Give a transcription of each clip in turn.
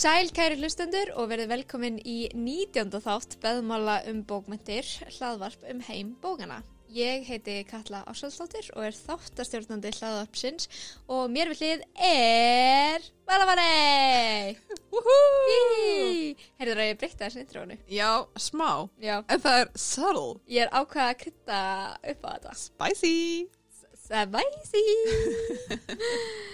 Sæl kæri hlustendur og verið velkomin í 19. þátt beðmála um bókmyndir, hlaðvarp um heim bókana. Ég heiti Katla Ásvaldsdóttir og er þáttastjórnandi hlaðvarpsins og mér við hlið er Valavarei! Heyrður að ég breytta þessu intrónu? Já, smá. Já, En það er subtle. ég er ákveða að krytta upp á þetta. Spicy. Spicy!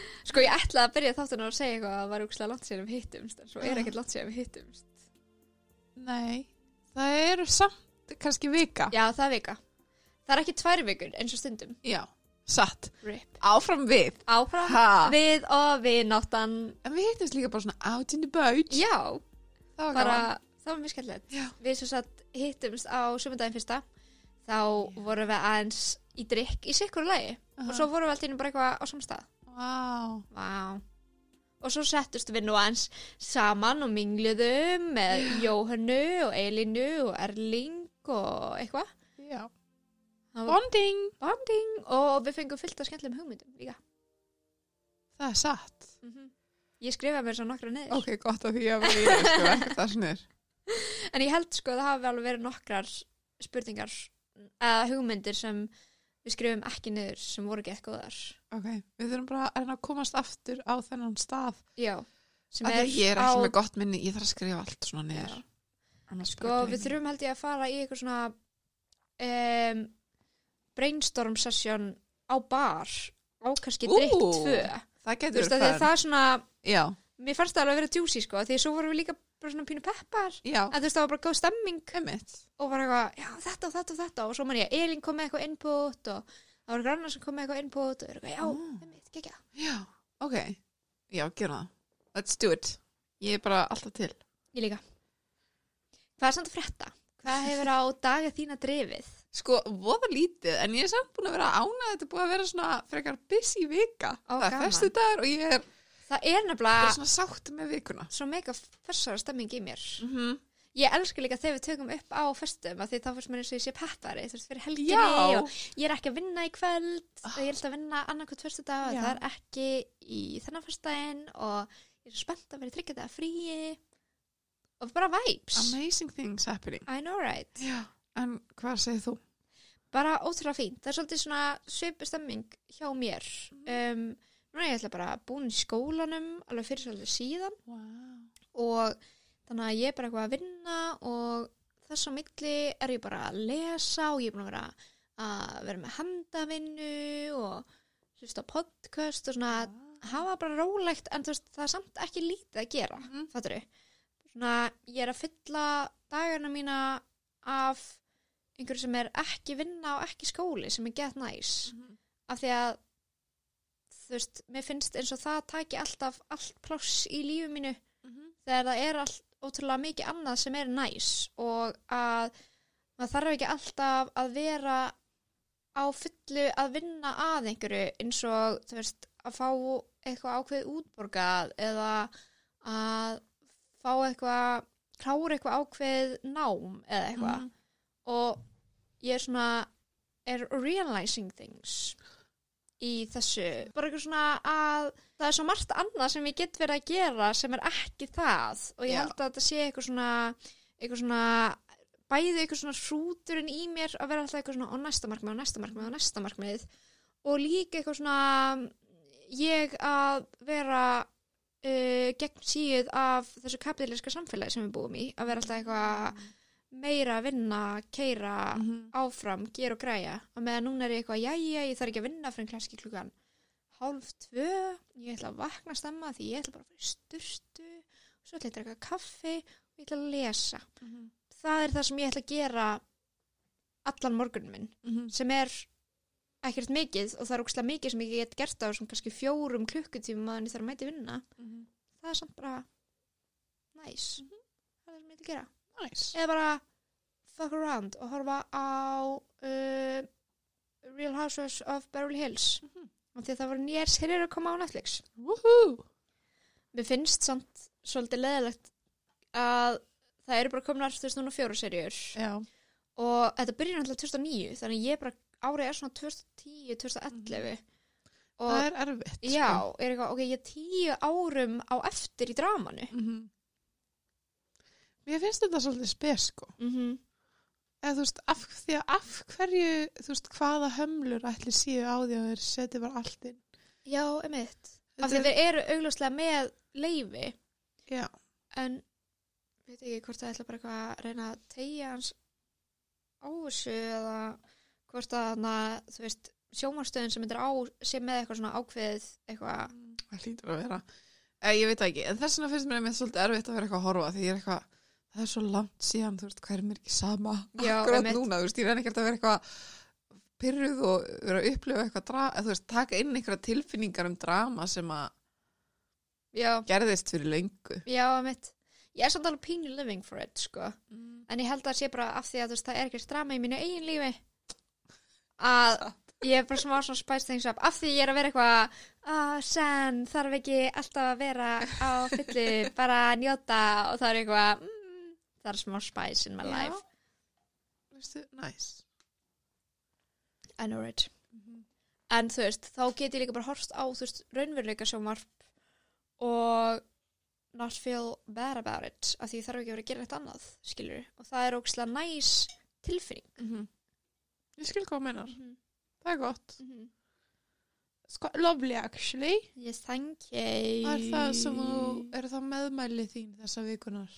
sko ég ætlaði að byrja þáttunar að segja eitthvað að það var úkslega langt síðan við hittumst en svo er ekkert langt síðan við hittumst. Nei, það eru samt kannski vika. Já, það er vika. Það er ekki tvær vikur eins og stundum. Já, satt. Rip. Áfram við. Áfram Ha. við og við náttan. En við hittumst líka bara svona out in the boat. Já, það var bara, það var mjög. Já. Við svo satt hittumst á sumundaginn fyrsta. Þá vorum við aðeins í drikk í sikkur lagi. Aha. Og svo vorum við alltaf bara eitthvað á samstað. Vá. Vá. Og svo settust við nú aðeins saman og mingluðum með Jóhannu og Eilinu og Erling og eitthvað. Já. Bonding. bonding og við fengum fyllt af skemmtilegum hugmyndum líka. Það er satt. Ég skrifaði mér svo nokkra niður. Ok, gott að því að það sko ekkert það snur. En ég held sko að það hafi alveg verið nokkrar spurningar eða hugmyndir sem við skrifum ekki niður sem voru ekki eitthvað þar. Ok, við þurfum bara að að komast aftur á þennan stað. Já. Sem er ég er á, ekki með gott minni, ég þarf að skrifa allt svona niður. Sko við þurfum held ég að fara í eitthvað svona um, brainstorm session á bar á kannski drikk tvö. Það getur því að það er svona, Já, mér fannst það alveg að vera djúsi sko því svo vorum við líka bara svona pínu peppar. já, Að þú veist það var bara góð stemming emitt. og var eitthvað, já þetta og þetta og þetta og svo man ég að Elin kom með eitthvað input og það var grannar sem kom með eitthvað input og eitthvað, já, Mm. það mitt, gegja. Já, ok. Já, gerum það. Let's do it. Ég er bara alltaf til. Ég líka. Hvað er samt að frétta? Hvað hefur á daga þína drifið? Sko, voða lítið, en ég er samt búin að vera ánað þetta búin að vera svona frekar busy vika. Ó, það er festu dagur og ég er Það er nefnilega bara svona sátt með vikuna. svo mega fessara stemming í mér. Mm -hmm. Ég elska líka þegar við tökum upp á festum að því þá fyrst mér eins og ég sé peppari, þú veist, fyrir helginni og ég er ekki að vinna í kvöld og ég er alltaf að vinna annarkvæmt fyrstu dag og það er ekki í þennan fyrstdægin og ég er spennt að vera í þryggjata fríi og bara vibes. Amazing things happening. I know right. Já. En hvað segir þú? Bara ótrúlega fínt. Það er svolítið svona svipu stemming hjá mér. Um, núna er ég ætla bara búin í skólanum alveg fyrir svolítið síðan Wow. og þannig að ég er bara eitthvað að vinna og þess á milli er ég bara að lesa og ég er búin að vera að vera með handavinnu og hlusta podcast og svona hafa bara rólegt en veist það er samt ekki lítið að gera Mhm. fattur svona ég er að fylla dagana mína af einhverju sem er ekki vinna og ekki skóli sem er gett næs Mhm. af því að þú veist, mér finnst eins og það taki alltaf allt pláss í lífu mínu Mhm. þegar það er allt ótrúlega mikið annað sem er næs og að maður þarf ekki alltaf að vera á fullu að vinna að einhverju eins og þú veist að fá eitthvað ákveð útborgað eða að fá eitthvað klára eitthvað ákveð nám eða eitthvað Mhm. og ég er svona er realizing things í þessu. Bara eitthvað svona að það er svo margt annað sem ég get verið að gera sem er ekki það. Og ég held að þetta sé eitthvað svona eitthvað svona bæði eitthvað svona hrúturinn í mér að vera alltaf eitthvað svona á næsta markmið og næsta markmið og næsta markmið. Og líka eitthvað svona ég að vera uh, gegn síð af þessu kapitalíska samfélagi sem við búum í að vera alltaf eitthvað meira að vinna, keira Mhm. áfram, gera og græja og meðan núna er ég eitthvað, jæja, ég þarf ekki að vinna fyrir kannski klukkan hálf tvö ég ætla að vakna stemma því ég ætla bara að í sturtu svo ætla ég að draka kaffi og ég ætla að lesa Mhm. það er það sem ég ætla að gera allan morgunum minn Mhm. sem er ekkert mikið og það er ógslag mikið sem ég get gert á svona kannski fjórum klukkutímum að ég þarf að mæti vinna Mhm. það er samt bara næs það er sem ég ætla að gera Nice. eða bara fuck around og horfa á uh, Real Housewives of Beverly Hills Mhm. og því að það voru nýjar serjur að koma á Netflix Woohoo. mér finnst samt svolítið leðilegt að það eru bara komnar þú veist núna fjóra serjur Já. og þetta byrjar náttúrulega 2009 þannig ég bara árið er svona 2010, 2011 og Það er erfitt. já, er eitthvað, ok, ég er tíu árum á eftir í dramanu Mhm. Mér finnst þetta svolítið spes, sko. mm Eða þú veist, af, því að af hverju, þú veist, hvaða hömlur ætli séu á því að þeir setja bara allt inn. Já, emitt. Af því er- þeir eru augljóslega með leifi Já, en veit ekki hvort það ætla bara eitthvað að reyna að tegja hans á þessu eða hvort að hana, þú veist, sjómanstöðin sem er á sé með eitthvað svona ákveðið eitthvað það hlýtur að vera. Ég veit ekki, en þess vegna finnst mér með svolítið erfitt að vera eitthvað að horfa því ég er eitthvað, það er svo langt síðan, þú veist, hvað er mér ekki sama Já, einmitt. núna, þú veist, ég reyna ekkert að vera eitthvað pyrruð og vera að upplifa eitthvað dra, eða, þú veist, taka inn einhverja tilfinningar um drama sem að Já, gerðist fyrir löngu. já, emitt. Ég er samt alveg pínu living for it, sko. En ég held að það sé bara af því að þú veist, það er ekki drama í mínu eigin lífi að ég er bara smá svona spice things up af því ég er að vera eitthvað að sen þarf ekki alltaf að vera á fyllu, bara að njóta og það er eitthvað mm, það er smá spice in my Já. life Veistu, nice. I know it en þú veist, þá get ég líka bara horst á þú veist, raunveruleika sjónvarp og not feel bad about it af því þarf ekki að vera að gera eitt annað skilur, og það er ógislega næs tilfinning Mm -hmm. Ég skil hvað meinar. mm Það er gott. -hmm. Sko, lovely actually. yes, thank you Er það þú, eru það meðmæli þín þessa vikunar?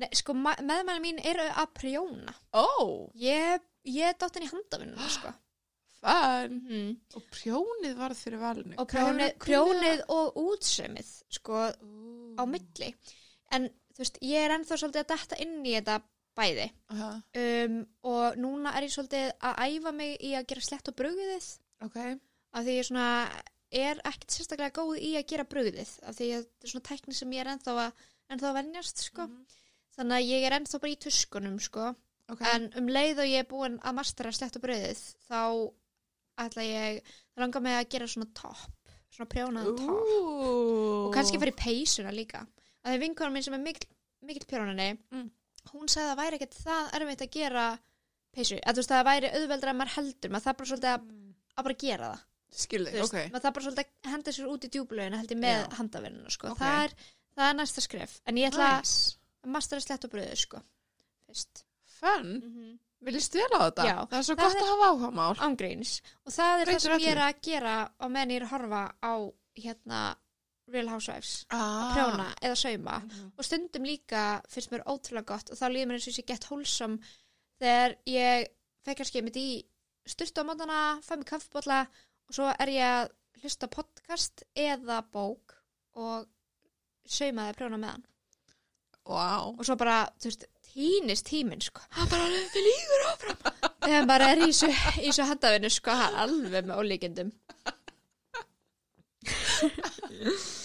Nei, sko, meðmæli mín eru að prjóna. Ó, oh, Ég, ég er dottin í handavinnuna, sko. fun. Mm Og prjónið varð fyrir valinu. Og prjónið, prjónið og útsaumið, sko, Ó. á milli. En, þú veist, ég er ennþá svolítið að detta inn í þetta bæði. Aha, Um, og núna er ég svolítið að æfa mig í að gera slett á brugðið. ok. Af því ég svona er ekkert sérstaklega góð í að gera brugðið. Af því þetta er svona tækni sem ég er ennþá að, ennþá að venjast, sko. Mhm. Þannig að ég er ennþá bara í tuskunum, sko. Ok. En um leið og ég er búin að mastera slett og brauðið, þá ætla ég, langar mig að gera svona topp, svona prjónaðan topp. Og kannski fyrir peysuna líka. Að það er vinkonum minn sem er mikil, mikil prjónani, Mm. hún sagði að það væri ekkert það erfitt að gera peysu. Að þú veist, það væri auðveldra en maður heldur, maður það bara svolítið að, að bara gera það. Skil Þú þig, veist, ok. maður það bara svolítið að henda sér út í djúbulöginu held ég með Já. handavinnuna, sko. Ok. Það, er, það er næsta skref. En ég ætla Nice. Að mastera slett og brauðið, sko. Fyrst. Fun. Mm Vil ég vel á þetta? Já. Það er svo Það gott er- að hafa áhuga mál. ángríns og það er það Breytir sem ég er að gera á meðan ég er að horfa á hérna Real Housewives Ah. prjóna eða sauma Mhm. og stundum líka finnst mér ótrúlega gott og þá líður mér eins og ég gett hólsam þegar ég fekk kannski mitt í styrtu á mótana, fæ mig kaffbólla og svo er ég að hlusta podcast eða bók og saumaði prjóna með hann Vá. og svo bara, þú veist, týnist tíminn sko, það bara við lígur áfram þegar bara er í þessu, í þessu handafinu sko, það er alveg með ólíkindum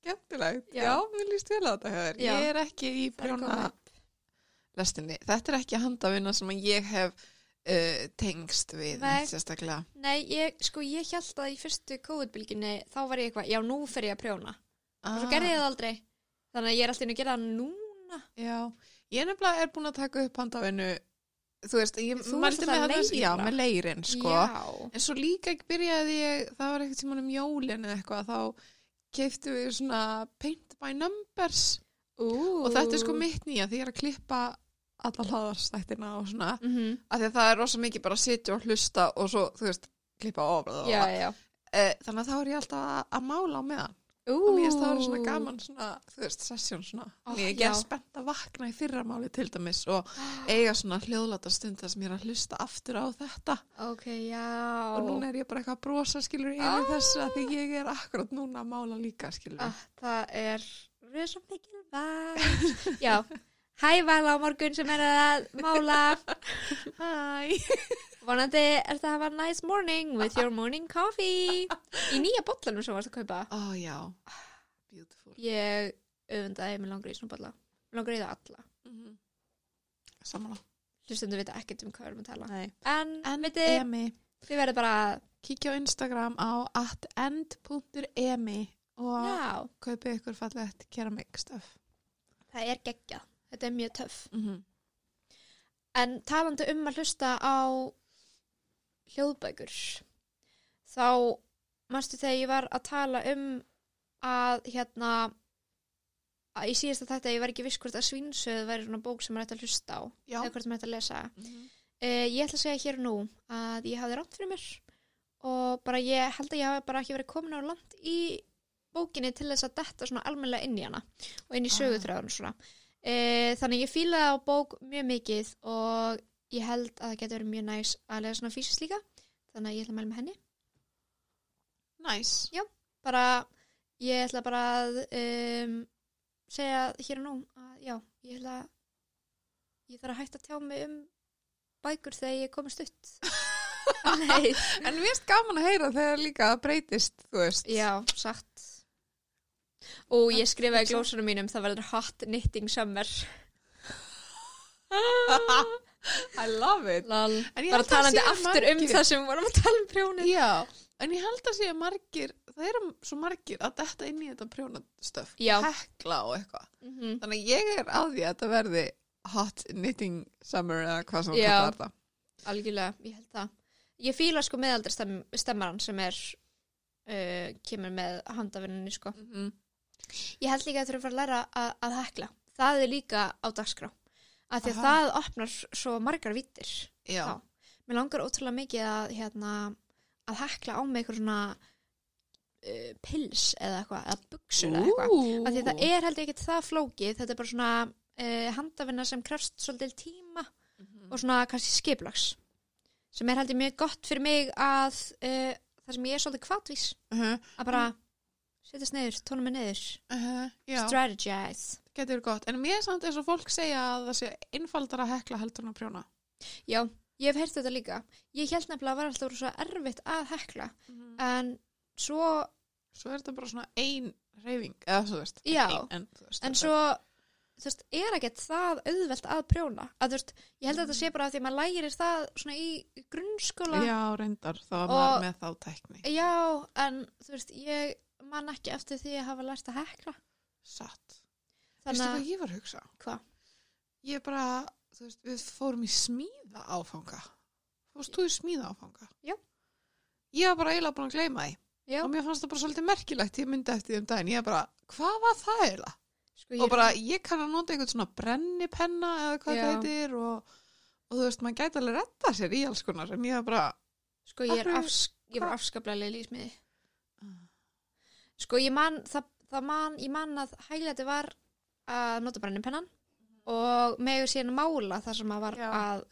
Skemmtilegt. Já. Mér líst vel á þetta. Já. Ég er ekki í komið. lestinni. Þetta er ekki handavinna sem ég hef uh, tengst við Nei. sérstaklega. Nei, ég, sko, ég held að í fyrstu COVID-bylginni þá var ég eitthvað, já, nú fer ég að prjóna og svo gerði ég það aldrei þannig að ég er alltaf inn að gera það núna Já, ég nefnilega er búin að taka upp handavinnu, þú veist, ég ert með þarna- leira. Já, með leirin, sko. Já, En svo líka ekki byrjaði ég, það var eitthvað tímann um jólin eða eitthvað, þá keiftu við svona paint by numbers Ú. og þetta er sko mitt nýja því ég er að klippa alla hlaðarstættina og svona, mm -hmm. af því að það er rosa mikið bara að sitja og hlusta og svo, þú veist, klippa ofrað Já, já e, þannig að þá er ég alltaf að, mála á meðan. Og mér finnst það vera svona gaman svona, þú veist, sessjón svona. Oh, ég já. er spennt að vakna í fyrramáli til dæmis og eiga svona hljóðlata stund þar sem ég er að hlusta aftur á þetta. Ok, já. Og núna er ég bara eitthvað að brosa skilur yfir Ah. þessu að því ég er akkurat núna að mála líka skilur ah, Það er rosa mikil væg Já, hæ Vala á morgun sem er að mála. Hæ. Vonandi er það að hafa nice morning with your morning coffee. Í nýja bollanum sem varst að kaupa. Ó já, beautiful. Ég öfundaði mig langar í svona langar í það alla. Mm -hmm. Samanlá Hlustundu vita ekkert um hvað við erum að tala. Nei. En, En viti, Emi, þið verður bara kíkja á Instagram á atend.emi og Já, kaupið ykkur fallegt keramik stöf það er geggjað Þetta er mjög töff mm -hmm. En talandi um að hlusta á hljóðbækur þá manstu þegar ég var að tala um að hérna að í síðasta þetta ég var ekki viss hvort að svínsöð væri svona bók sem maður ætti að hlusta á Já. eða hvort maður ætti að lesa Mhm. uh, ég ætla að segja hér nú að ég hafði rátt fyrir mér og bara ég held að ég hafi bara ekki verið komin á land í bókinni til þess að detta svona almennilega inn í hana og inn í Ah. söguþráðun svona uh, þannig ég fílaði á bók mjög mikið og ég held að það getur verið mjög næs að lega svona fysiskt líka. Þannig að ég ætla að mæla með henni. Næs. bara, ég ætla bara að um, segja hér og nú að já, ég ætla að ég þarf að hætta að tjá mig um bækur þegar ég komist upp En mér finnst gaman að heyra þegar líka það breytist, þú veist. já, satt og ég skrifaði í glósunum mínum það verður hot knitting summer I love it. Lal. Bara talandi aftur um margir- það sem við vorum að tala um prjónið Já, en ég held að sé að margir, það eru svo margir að detta inn í þetta prjónastöf. Hekla og eitthvað. mm -hmm. Þannig að ég er á því að þetta verði hot knitting summer eða hvað sem Já. kallar þetta. algjörlega, ég held það ég fíla sko meðaldri stem, stemmaran sem er uh, kemur með handavinnunni sko Mm -hmm. Ég held líka að þurfa að fara að læra að, að hekla. Það er líka á dagskrá. Af því að Aha. það opnar svo margar vittir. Já. Já. Mér langar ótrúlega mikið að, hérna, að hekla á mig eitthvað svona uh, pils eða eitthvað, eða buksur eða eitthvað. Af því að það er held ekkert það flókið. Þetta er bara svona uh, handavinna sem krefst svolítið tíma Mhm. og svona kannski skiplags. Sem er held ég mjög gott fyrir mig að uh, það sem ég er svolítið kvatvís. Uh -huh. Að bara setjast niður, tóna mig niður, Uh -huh. Strategize. getur gott. En mér er samt eins og fólk segja að það sé einfaldar að hekla heldur en að prjóna. Já, ég hef heyrt þetta líka. Ég held nefnilega að var alltaf svo erfitt að hekla. En svo, Svo er þetta bara svona ein reyfing, eða þú veist. Já. Ein, en, þú veist, en svo, þú veist, er ekkert það auðvelt að prjóna. Að þú veist, ég held að þetta sé bara að því að maður lærir það svona í grunnskóla. Já, reyndar, þá var maður með þá tækni. Já, en þú veist, ég man ekki eftir því að hafa lært að hekla. Satt. Veistu Þannig hvað að, ég var að hugsa? hvað? Ég bara, þú veist, við fórum í smíða áfanga. Fórst þú í smíða áfanga? Já. Ég var bara eiginlega búin að gleyma því. Já, Og mér fannst það bara svolítið merkilegt, ég myndi eftir því um daginn. Ég bara, hvað var það eiginlega? sko ég Og bara, ég kann að nota einhvern svona brennipenna eða hvað Já. það heitir og, og þú veist, maður gæti alveg retta sér í alls konar. En ég var bara, sko ég er, Af hverju- afsk ég var afskaplega leil í smiði. Sko ég man, það, það man, ég man að hæglæti var að nota brennipennan og megur síðan mála þar sem að var að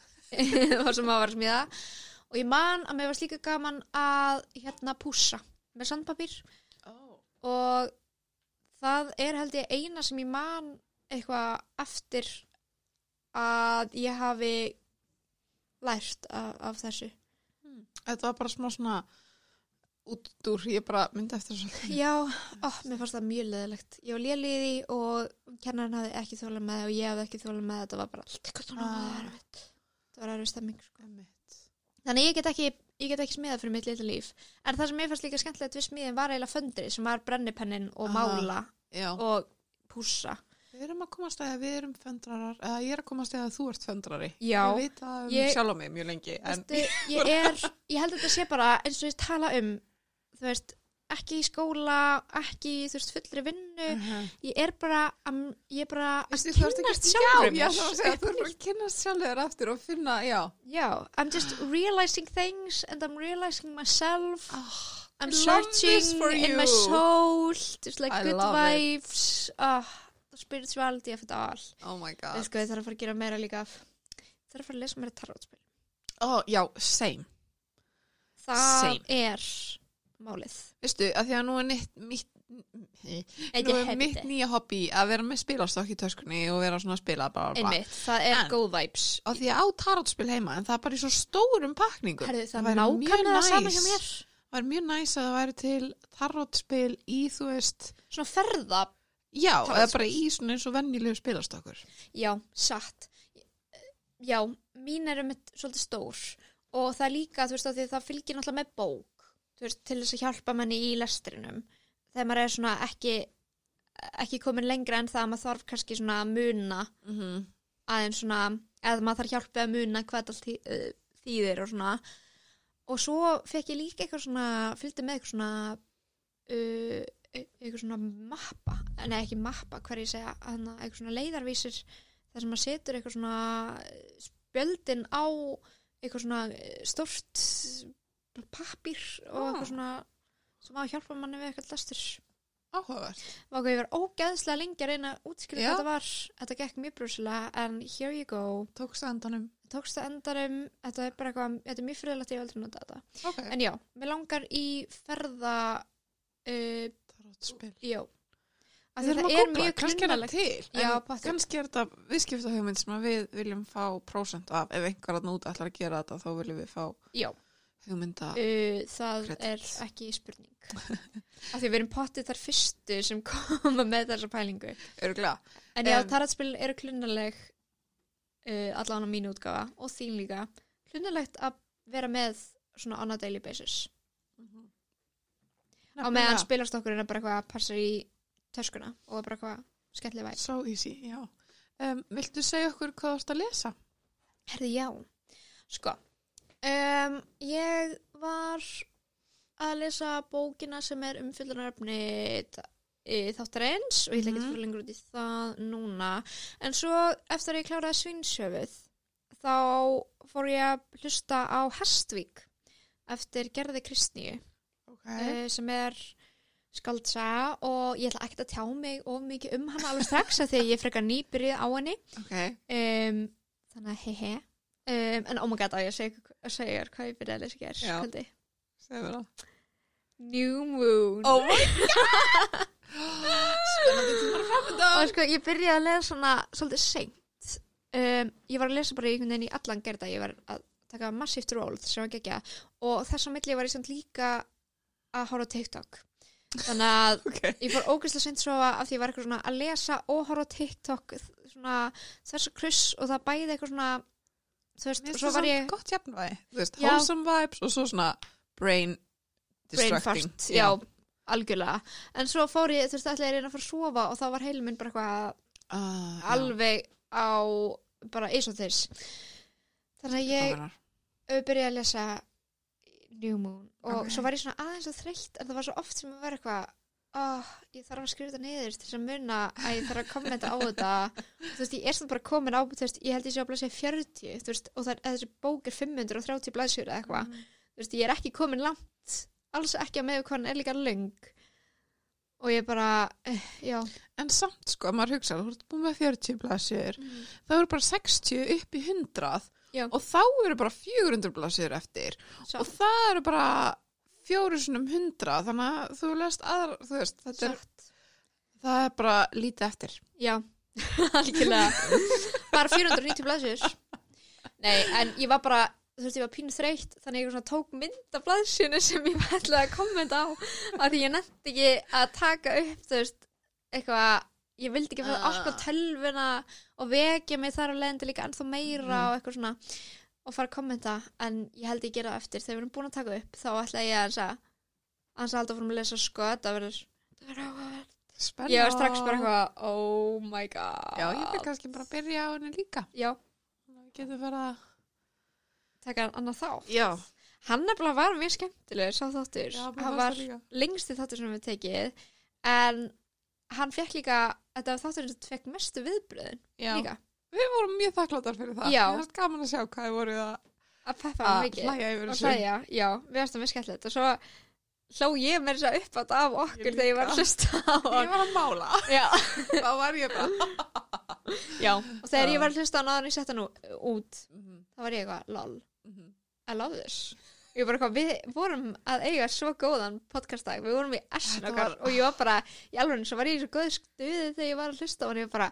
þar sem að var smíða. Og ég man að mér var líka gaman að hérna pússa með sandpapír. Oh. og það er held ég eina sem ég man eitthvað eftir að ég hafi lært af, af þessu. Þetta var bara smá svona út úr, ég bara myndi eftir þessu. Já, ó, mér fannst það mjög leðilegt. Ég var lélið í því og kennarinn hafði ekki þólað með og ég hafði ekki þólað með þetta var bara allt eitthvað svona Ah. ah. Það var erfið stemming, sko. Þannig ég get ekki, ég get ekki smiðað fyrir mitt litla líf. En það sem mér fannst líka skemmtilegt við smiðin var eiginlega föndri sem var brennipennin og mála Já. og pússa. Við erum að komast að við erum föndrarar, eða ég er að komast að þú ert föndrari. Já. Ég veit um Ég- sjálf á mig mjög lengi, en ég er, ég held að þetta sé bara eins og ég tala um, þú veist, ekki í skóla, ekki þú veist, fullri vinnu. uh Ég er bara, að, ég er bara að ert kynnast ekki- sjálfur Já, að segja, þú erum að kynnast sjálf þér aftur og finna, já. Já, I'm just realizing things and I'm realizing myself. I'm I love this searching in my soul. Just like I good vibes. The spirituality of it all. Oh my god. Veist hvað, ég þarf að fara að gera meira líka af. Ég þarf að fara að lesa meira tarotspil. Oh, já, same. Það Same. er málið. Veistu, að því að nú er mitt, mitt, Þetta nú er mitt nýja hobby að vera með spilastokk í töskunni og vera svona að spila bara, bara. Einmitt, það er En- góð vibes. Og því að á tarotspil heima, en það er bara í svo stórum pakningum. Herðu, það, væri mjög það sama hjá næs. mér. Það er mjög næs að það væri til tarotspil í, þú veist, Svona ferða. já, eða bara í svona eins og vennilegu spilastokkur. Já, satt. Já, mín er um svolítið stór. Og það er líka, þú veist, það fylgir náttúrulega með bók. Veist, til þess að hjálpa manni í lestrinum. Þegar maður er svona ekki, ekki komin lengra en það að maður þarf kannski svona að muna Mm -hmm. aðeins svona, eða maður þarf hjálpið að muna hvað allt uh, þýðir og svona. Og svo fekk ég líka eitthvað svona, fylgdi með eitthvað svona, uh, eitthvað svona mappa, nei ekki mappa hver ég segja, eitthvað svona leiðarvísir þar sem maður setur eitthvað svona spjöldin á eitthvað svona eh, pappír og Ah. eitthvað svona sem á að hjálpa manni við eitthvað lestur Áhugavert. Hvað ég var ógeðslega lengi að reyna að útskýra Já. hvað þetta var þetta gekk mjög brúsilega en here you go Tókst það endanum. tókst það endarum, þetta er bara eitthvað þetta er mjög friðlegt, ég aldrei notað þetta Ok. en já, mér langar í ferða uh, Tarotspil. já Við þurfum að er googla, kannski er það til. Já, kannski er þetta viðskiptahugmynd sem við viljum fá prósent af. Ef einhver að núta ætlar að gera þetta, þá viljum við fá já, hugmynda. uh, það Credit. er ekki spurning af því við erum pottið þar fyrstu sem koma með þessa pælingu Örgulega. en já, Em. taratspil eru klunnaleg uh, allan á mínu útgáfa og þín líka klunnalegt að vera með svona on a daily basis á meðan spilarstokkurinn er bara eitthvað að passa í töskuna og bara eitthvað skemmtileg væg So easy, já. Um, viltu segja okkur hvað þú ert að lesa? Herði, já. Sko, um, ég var að lesa bókina sem er umfyllunaröfni þáttarins og ég ætla ekki að Mhm. fyrir lengur út í það núna. En svo eftir að ég kláraði svinsjöfuð þá fór ég að hlusta á Hestvík eftir Gerði Kristníu Ok. uh, sem er skaldsaga og ég ætla ekki að tjá mig of mikið um hana alveg strax af því að ég frekar nýbyrjuð á henni ok. um, þannig að he he um, en oh my god á ég að segja, að segja þér hvað ég byrjaði að lesa Já. kvöldi. Segðu mér það. New Moon Oh my god! Spennandi tímar framöndan. og sko ég byrjaði að lesa svona svolítið seint um, ég var að lesa bara einhvern veginn í allan gerða ég var að taka massíft ról sem var gegja og þess á milli var ég samt líka að horfa TikTok þannig að Ok. ég fór ógæslega seint svo af því ég var eitthvað svona að lesa og horfa TikTok svona þess að kryss og það bæði eitthvað svona þú veist, og svo var ég gott jafnvægi. Þú veist, Já. wholesome vibes og svo svona brain brain distracting. fart, já, algjörlega en svo fór ég, þú veist, ætlaði ég að reyna að fara að sofa og þá var heilum minn bara eitthvað Ah, já. alveg á bara eins og þess þannig að ég byrjaði að lesa New Moon og Ok. svo var ég svona aðeins að þreytt en það var svo oft sem að vera eitthvað oh, ég þarf að skrifa þetta niður til þess að muna að ég þarf að kommenta á þetta. Þú veist, ég er svona bara komin á veist, ég held ég sé að blæsa 40 þú veist, og það, eða þessi bók er 530 blæsjur eða eitthvað, þú veist, ég er ekki komin langt alls ekki að með hvað hann er líka löng. Og ég bara, eh, já. En samt sko, maður hugsa, þú ert búin með 40 blaðsjör, það eru bara 60 upp í 100 Já. og þá eru bara 400 blaðsjör eftir. Satt. og það eru bara fjóru sinum 100 þannig að þú lest aðra, þú veist, þetta er, það er bara lítið eftir. Já, algjörlega bara 490 blaðsjur Nei, en ég var bara þú veist, ég var pínu þreytt þannig ég svona tók mynd af blaðsjunni sem ég var ætlaði að kommenta á af því ég nefndi ekki að taka upp þú veist, eitthvað ég vildi ekki að Ah. opna tölvuna og vekja mig þar á leiðandi líka ennþá meira Mhm. og eitthvað svona og fara að kommenta, en ég held ég gera það eftir þegar við erum búin að taka upp, þá ætla ég að hans að halda fórum að lesa sko þetta verður. Spenna. ég var strax bara eitthvað oh my god Já, ég vil kannski bara byrja á henni líka. já, Við getum verið að... taka hann annað þá Já, hann nefnilega var mjög skemmtilegur sá þáttur, já hann var líka. lengsti þáttur sem við tekið en hann fekk líka þetta var þáttur sem fekk mestu viðbröðin Já, líka, við vorum mjög þakkláttar fyrir það. Já. Mér fannst gaman að sjá hvað þið voruð að, að peppa hann að mikið. hlæja yfir og þessu. hlæja, já, við varst það mjög skemmtilegt. Og svo hló ég mér þess að upp átt af okkur Ég þegar ég var að hlusta á Ég hann var að mála. já, Þá var ég bara... já, og þegar ég var að hlusta á hann áður en ég sett hann út. Mhm, þá var ég eitthvað, lol, mhm. I love this. Ég var eitthvað, við vorum að eiga svo góðan podcastdag, við vorum í okkar var- og ég var bara, í alveg svo var ég í svo góð stuði þegar ég var að hlusta og ég var bara,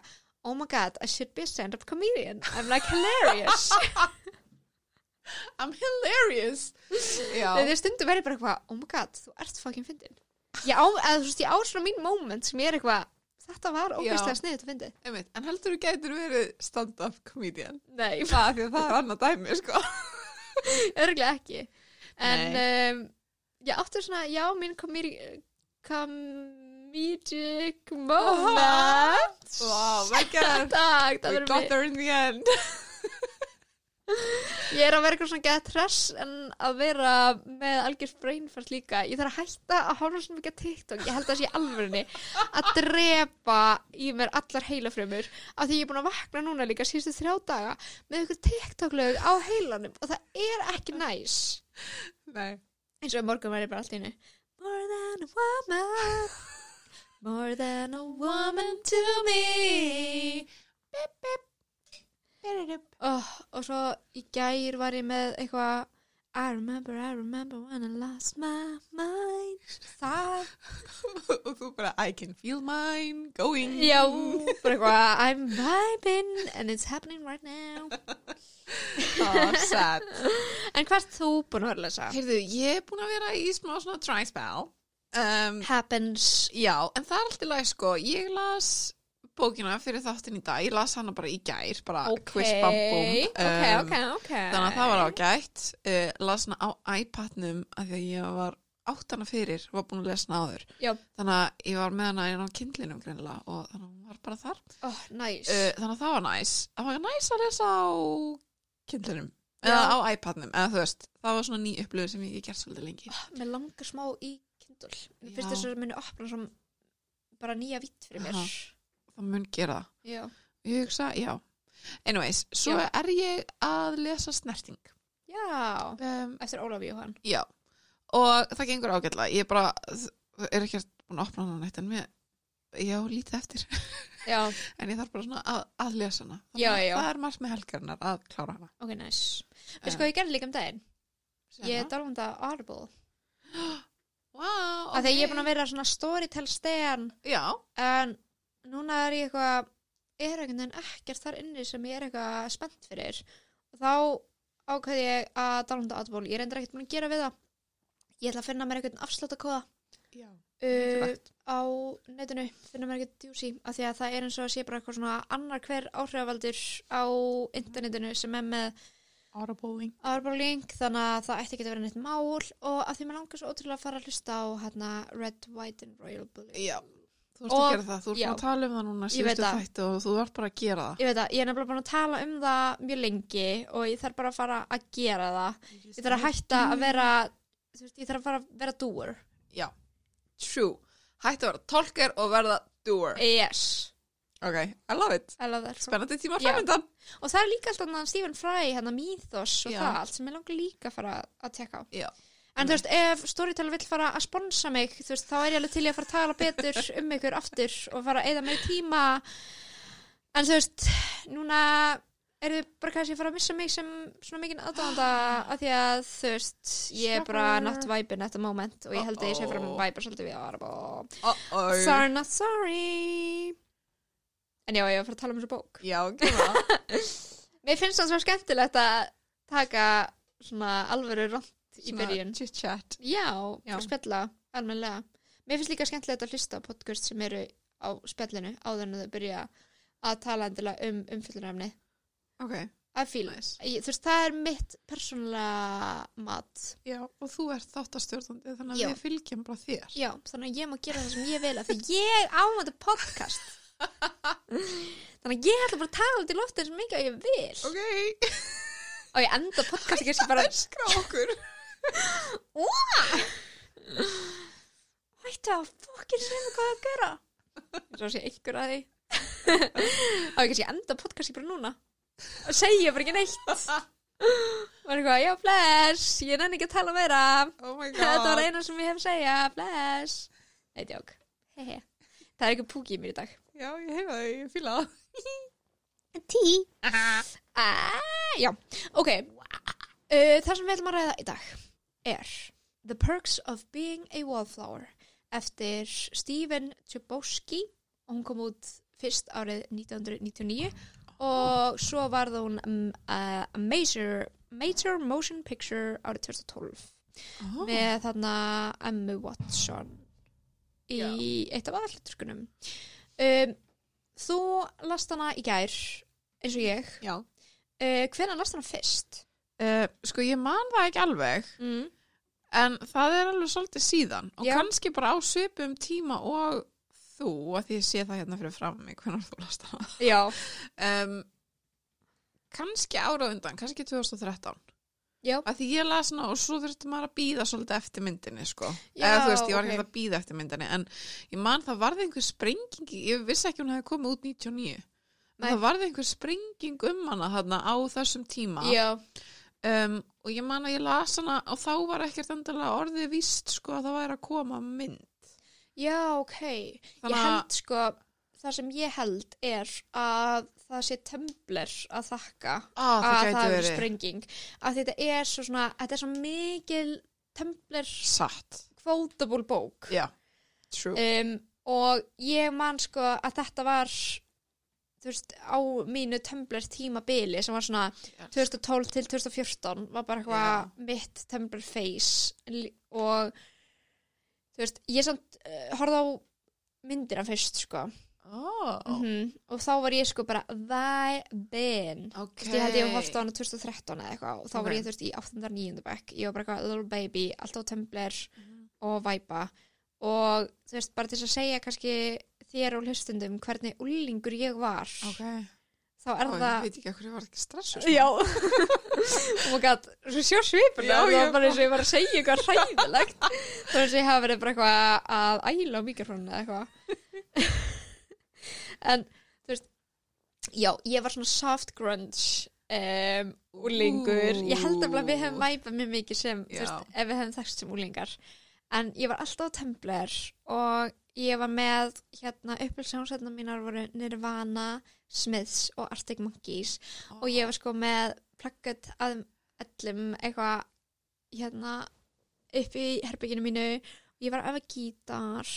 oh my god, I should be a stand-up comedian. I'm like hilarious. I'm hilarious. Þegar stundum verið bara eitthvað, oh my god, þú ert fucking fyndin. Ég á, svona mín moment sem ég er eitthvað, þetta var ógeðslega sniðið að fyndi en heldur þú gætur verið stand-up comedian? nei, Það, það er annað dæmi, sko. örgulega ekki. En um, ég áttu svona, já, mín komedi comedic moment Wow, my god. Takk, það We verður got mér there in the end. Ég er að vera eitthvað svona gett hress en að vera með algjör brainfart líka. Ég þarf að hætta að horfa svona mikið á TikTok. Ég held að það sé alvörinni að drepa í mér allar heilafrömmur af því ég er búin að vakna núna líka síðustu þrjá daga með eitthvað TikTok-lög á heilanum og það er ekki næs. Nei. eins og í morgun var ég bara allt í hennu More than a woman More than a woman to me Bip, bip. Oh, og svo í gær var ég með eitthvað I remember, I remember when I lost my mind Það, og þú bara, I can feel mine going. já, bara eitthvað I'm vibing and it's happening right now Oh, sad. En hvað ert þú búin að vera að lesa? Heyrðu, ég er búin að vera í smá svona try spell. Um, Happens já, en það er alltaf læg sko. Ég las bókina fyrir þáttin í dag. Ég las hana bara í gær, bara Ok, quiz bam bum. ok, Um, ok, ok Þannig að það var ágætt. Uh, las hana á iPadnum af því að ég var átt hana fyrir, var búin að lesa hana áður. Já. Þannig að ég var með hana inn á kindlinum greinilega og þannig að hún var bara þar. Oh, nice Uh, þannig að það var næs. Það var næs að lesa á kindlinum. Eða á iPadnum, eða veist, það var svona ný upplöðu sem ég gert svolítið lengi. Mér langar smá í Kindle Mér finnst Já. þess að muni opna sem bara nýja vitt fyrir mér. Það mun gera það. Já, Ég hugsa, já. Anyways, svo Já. er ég að lesa snerting. já. Um, eftir Ólaf Jóhann já. Og það gengur ágætlega. Ég bara, það er ekki búin að opna hana neitt en mér, ég á lítið eftir. Já, en ég þarf bara svona að, að lesa hana. Já, að já. Það er margt með helgarinnar að klára hana. ok, nice Veistu hvað ég gerði líka um daginn? Ég Sérna? dálfum það Audible Wow, okay. Þegar ég er búin að vera svona storytell Já, En núna er ég eitthvað Er einhvern veginn ekkert þar inni sem ég er eitthvað spennt fyrir. Og þá ákveði ég að dálfum Audible Ég er endur ekkert búin að gera við það. Ég ætla að finna mér einhvern afsláttakóða uh, á netinu. Finna mér ekki djúsi af því að það er eins og að sé bara eitthvað svona annar hver áhrifavaldur á internetinu sem er með Audible Audible link þannig að það ætti ekki að vera neitt mál og af því mér langar svo ótrúlega að fara að hlusta á hérna, Red, White and Royal Blue Já, þú ert að gera það. Þú ert já. búin að tala um það núna Ég síðustu þætti og þú ert bara að gera það. Ég veit að ég er nefnilega búin að tala um það mjög lengi og ég þarf bara að fara að gera það ég þarf að hætta að vera þú veist, ég þarf að fara að vera doer Já, true. Hætti að vera tolker og verða doer. yes, Ok, I love it. I love that Spennandi tíma Já. framöndan. og það er líka alltaf Stephen Fry hérna Mythos og Já. það allt sem ég langar líka að fara að tekka á Já. en þú veist, ef Storytel vill fara að sponsa mig þú veist, þá er ég alveg til í að fara að tala betur um ykkur aftur og fara að eða meiri tíma en þú veist núna er þið bara kannski að fara að missa mig sem svona mikinn aðdáðanda af því að þú veist, ég er bara not vibin at the moment og ég held að ég sé að viba svolítið við að vara bara Uh-oh. sorry not sorry en já, ég var að fara að tala um þessu bók Já, gera það. Mér finnst það svo skemmtilegt að taka svona alvöru ront í byrjun. Chit-chat. Já, Já. spjalla, almennilega. Mér finnst líka skemmtilegt að hlusta podcast sem eru á spjallinu áður en þau byrja að tala endilega um umfyllunarefni. Ok, nice. Ég, þú veist, það er mitt persónulega mat. Já, og þú ert þáttastjórnandi þannig að Já. við fylgjum bara þér. Já, þannig að ég má gera það sem ég vil af því ég á þetta podcast. Þannig að ég ætla bara að tala út í loftið sem mikið að ég vil. Ok, Og ég enda podcasti kannski bara öskra okkur. Hættu að fokkin segja hvað að gera? Svo sé einhver að því. Og ég kannski enda podcasti bara núna? Og segja bara ekki neitt? Og er eitthvað, já bless. Ég nenni ekki að tala meira. Oh my god. Þetta var eina sem ég hef að segja, bless. Nei, djók. Hehe. Það er ekki púki í mér í dag Já, ég hefa það, ég fýla það. Tí ah, Já, ok uh, Það sem við ætlum að ræða í dag er The Perks of Being a Wallflower eftir Stephen Chbosky og hún kom út fyrst árið 1999 og svo varð hún um, uh, a major, major motion picture árið 2012 Oh. með þarna Emma Watson í Já. eitt af aðalluturkunum um, Þú last hana í gær eins og ég uh, Hvenær last hana fyrst? Uh, sko, ég man það ekki alveg, Mm. en það er alveg svolítið síðan og Já. kannski bara á svipum tíma og þú, að því ég sé það hérna fyrir fram mig hvernig þú last hana. Um, kannski ára undan, kannski 2013 Já. að því ég las hana og svo þurfti maður að býða svolítið eftir myndinni sko. Já, eða þú veist, ég var ekki að býða eftir myndinni en ég man það varði einhver sprenging ég vissi ekki hún hefði komið út 99 en Nei. það varði einhver sprenging um hana þarna á þessum tíma um, og ég man að ég las hana og þá var ekkert endilega orðið víst sko að það væri að koma mynd já, ok. Ég Þannig að- held sko, það sem ég held er að það sé Tumblr að þakka ah, að það það gæti er sprenging. Að þetta er svo svona, þetta er svo mikil satt. quotable bók. true. Um, og ég man sko að þetta var, þú veist, á mínu Tumblr tímabili sem var svona 2012 til 2014 var bara eitthvað mitt Tumblr face. Og þú veist, ég samt uh, horfði á myndina fyrst sko oh, -hmm. og þá var ég sko bara vibin ok Þú veist, ég held ég að horfði á hana 2013 eða eitthvað og þá Ok. var ég veist í 8. og 9. bekk ég var bara eitthvað little baby, alltaf á Tumblr Mhm. og væpa og þú veist, bara til þess að segja kannski þér og hlustundum hvernig úlingur ég var ok, þá er Ó, það ég veit ekki hvað ég var ekki stressu Já Oh my god, svo sjá svipur Já, það var bara eins og ég var að segja eitthvað hræðilegt Það er eins og ég hafa verið bara eitthvað að æla á mikrofónu eða eitthvað En, þú veist Já, ég var svona soft grunge um, úlingur Ég held að við hefum væpað mjög mikið sem, veist, ef við hefum þekst sem úlingar En ég var alltaf á Tumblr og ég var með, hérna, upplýsjónsveitna mínar voru Nirvana, Smiths og Arctic Monkeys. Og ég var sko með pluggat að öllum eitthvað hérna upp í herbygginu mínu. Ég var að efa gítar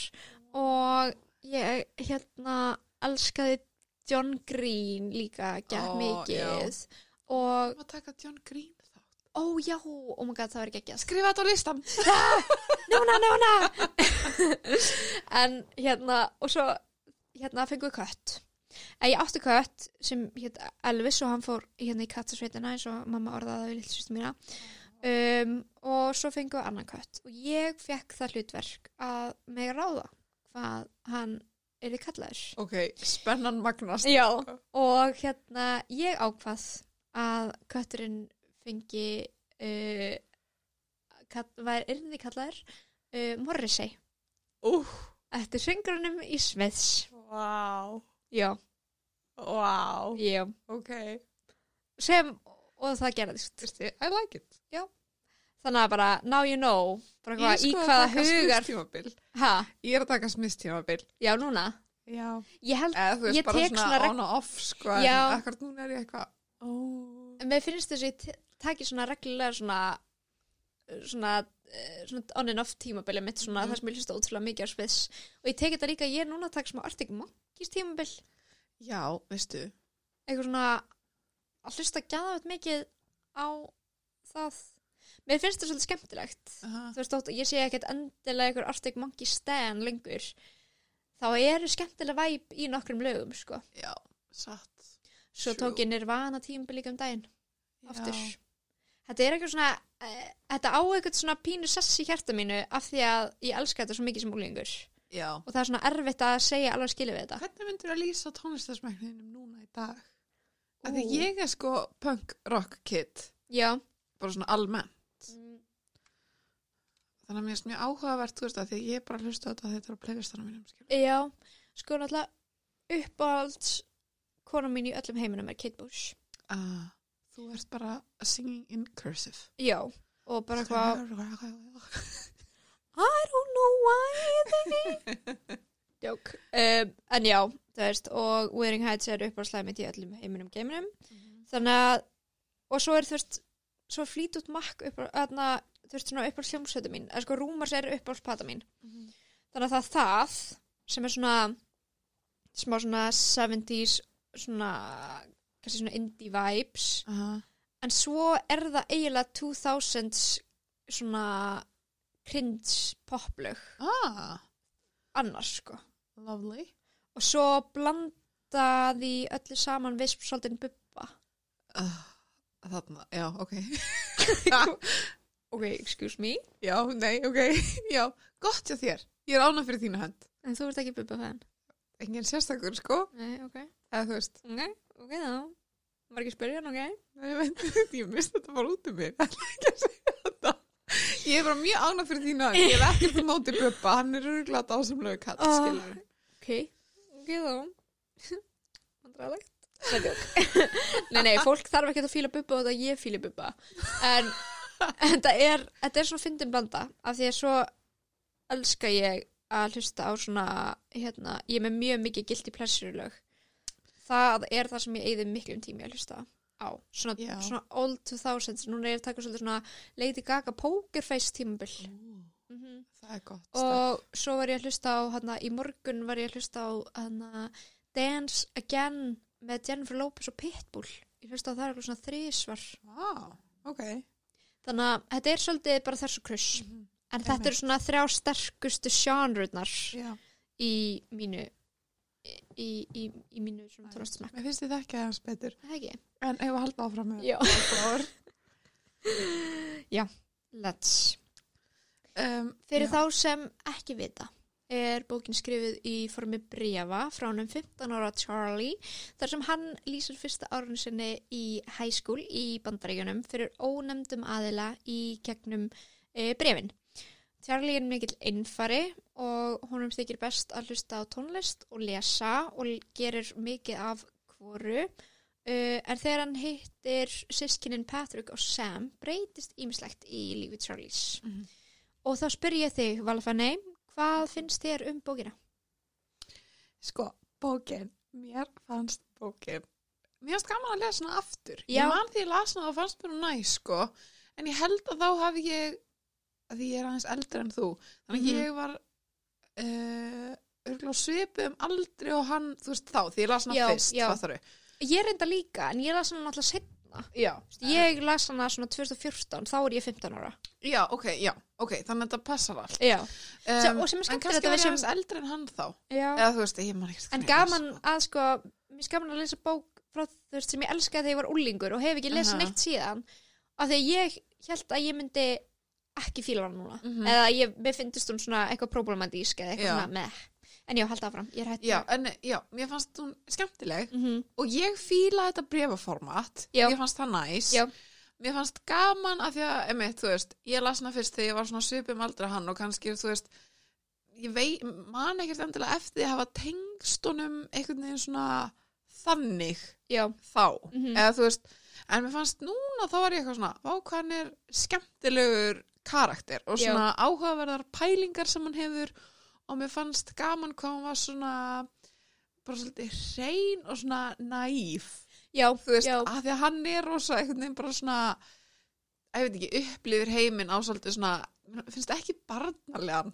og ég hérna elskaði John Green líka gett Ó, mikið og að taka John Green þá ó já, oh my god það ekki ekki skrifa þetta á listan núna, núna! En hérna og svo hérna fengum við kött. En ég átti kött sem hérna Elvis og hann fór hérna í kattasveitina eins og mamma orðaði við lillsvistu mína. Um, og svo fengum við annan kött. Og ég fekk það hlutverk að mig ráða hvað hann er í kallaður ok, spennan magnast. Já, og hérna ég ákvað að kötturinn fengi uh, kall, var yrði kallaður uh, Morrissey. Uh, eftir söngurunum í Smiths wow Já, wow, já. Ok. Sem, og það gerðist. Vistu, I like it þannig að bara, now you know bara hvað, í sko að hvaða hugar ha, ég er að taka smiðstímabil. Já núna? Já. Ég held, þú veist Ég tek svona, svona on og off sko, en akkurat núna er ég eitthvað oh. mér finnst þess að ég taki svona reglulega svona svona, eh, svona on and off tímabili mitt svona Mhm. það sem ég hlusta ótrúlega mikið á Smiths og ég teki þetta líka, ég er núna að taka smá Arctic Monkeys tímabil. Já, veistu. Eitthvað svona að hlusta gæðað mikið á það mér finnst það svolítið skemmtilegt. Uh þú veist, þótt ég sé ekkert endilega einhver Arctic Monkey stan lengur þá eru skemmtilega væp í nokkrum lögum sko. já, satt. Svo True. tók ég Nirvana tímabil líka um daginn aftur. Já. þetta er eitthvað svona uh, þetta á eitthvað svona pínu sess í hjarta mínu af því að ég elska þetta svo mikið sem úlingur já. og það er svona erfitt að segja alveg skilið við þetta. Hvernig myndir að lýsa tónlistasmækninum núna í dag? Af því ég er sko punk rock kid. Já bara svona almennt. Mm, þannig að mér er mjög áhugavert þú veist að því að ég bara að hlusta á þetta þetta er á playlistanum mínum skilur. já, sko náttúrulega uppáhalds kona mín í öllum heiminum er Kate Bush. Ah, þú ert bara singing in cursive. Já, og bara hvað I don't know why Jók um, En já, þú veist og Wuthering Heights er uppáhaldslega mitt í öllum heiminum geiminum. Þannig að og svo er þú veist svo flýt út makk upp uppáhalds hljómsveitu mín. Eða sko Rúmars er uppáhalds pata mín. Þannig að það það sem er svona smá svona 70s svona svona indie vibes. En svo er það eiginlega 2000s svona cringe poplög. Ah, annars sko. Lovely. Og svo blanda því öllu saman við svolítið bubba. Uh, þarna, já, ok ok, excuse me já, nei, ok, já gott hjá þér, ég er ánað fyrir þína hönd en þú ert ekki bubba fan engin sérstakur, sko nei, ok, eða þú veist, ok, ok þá Var ekki að spyrja hann, ok? Nei, Ég veit, ég misti þetta bara út um mig. Ég ætla ekki að segja þetta. Ég er bara mjög ánað fyrir þínu að ég er ekkert á móti Bubba, hann er örgulega dásamlegu kall, Ah. skilur. Ok, ok þá. Vandræðalegt. Nei, nei, fólk þarf ekki að fíla bubba og þetta ég fíla bubba. En, þetta er, þetta er svona fyndin blanda af því að svo elska ég að hlusta á svona, hérna, ég er með mjög mikið guilty pleasure lög. Það er það sem ég eigði miklum tími að hlusta á. Svona, svona old 2000s, núna er ég að taka svona Lady Gaga Pokerface tímabil. Mm Það er gott. Og... svo var ég að hlusta á hana, í morgun var ég að hlusta á hana, Dance Again með Jennifer Lopez og Pitbull ég hlusta á það eitthvað svona þrísvar Vá, ok. þannig að þetta er svolítið bara þessu kruss en þetta eru svona þrjá sterkustu sjanrurnar Já. í mínu í, í, í mínu svona tónlistasmekk Mér finnst þið ekki betur. það ekki? En ef að halda áfram með Já. Wallflower. Let's Um, Fyrir já. þá sem ekki vita er bókin skrifið í formi brefa frá hann 15 ára Charlie þar sem hann lýsir fyrsta árun sinni í high school í bandarígunum fyrir ónefndum aðila í gegnum e, brefin. Charlie er mikill einfari og honum þykir best að hlusta á tónlist og lesa og gerir mikið af hvoru uh, en þegar hann hittir sískinin Patrick og Sam breytist ímislegt í lífi Charlies. Mhm. Og þá spyr ég þig, Valfanei, hvað finnst þér um bókina? Sko, bókin, mér fannst bókin, mér fannst gaman að lesa hana aftur. Já. Ég man því ég las hana og fannst mér hún næ, sko, en ég held að þá hafi ég, að því ég er aðeins eldri en þú, þannig að Mhm. ég var uh, örgulega svipið um aldri og hann, þú veist þá, því ég las hana Já, fyrst, já. fattar þau. Ég reynda líka, en ég las hana náttúrulega setna. Já. Ég las hana svona 2014, þá er ég 15 ára. Já, ok, já, ok, þannig að þetta passar allt. Já. Um, og sem er en skemmtilegt kannski var ég aðeins eldri en hann þá. Eða þú veist, ég man ekki En gaman að sko, mér gaman að lesa bók frá þú veist sem ég elskaði þegar ég var úlingur og hef ekki lesið Aha. neitt síðan. Af því ég held að ég myndi ekki fíla hana núna. Mhm. Eða ég, mér finnst hún svona eitthvað problematísk eða eitthvað svona með. En já, held áfram, ég er hætt. Já, en já, mér fannst hún skemmtileg Mm -hmm. og ég fíla þetta brefaformat mér fannst það næs Já. mér fannst gaman af því að, emitt, þú veist ég las hana fyrst þegar ég var svona svipum aldrei hann og kannski, þú veist ég vei, man ekkert endilega eftir að hafa tengst honum einhvern veginn svona þannig Já. þá, Mhm. eða þú veist en mér fannst núna þá var ég eitthvað svona vá hvað hann er skemmtilegur karakter og svona áhugaverðar pælingar sem hann hefur og mér fannst gaman hvað hann var svona bara svolítið hrein og svona næf Já, þú veist, já. að því að hann er rosa einhvern veginn bara svona ég veit ekki, upplifir heiminn á svolítið svona, finnst ekki barnalegan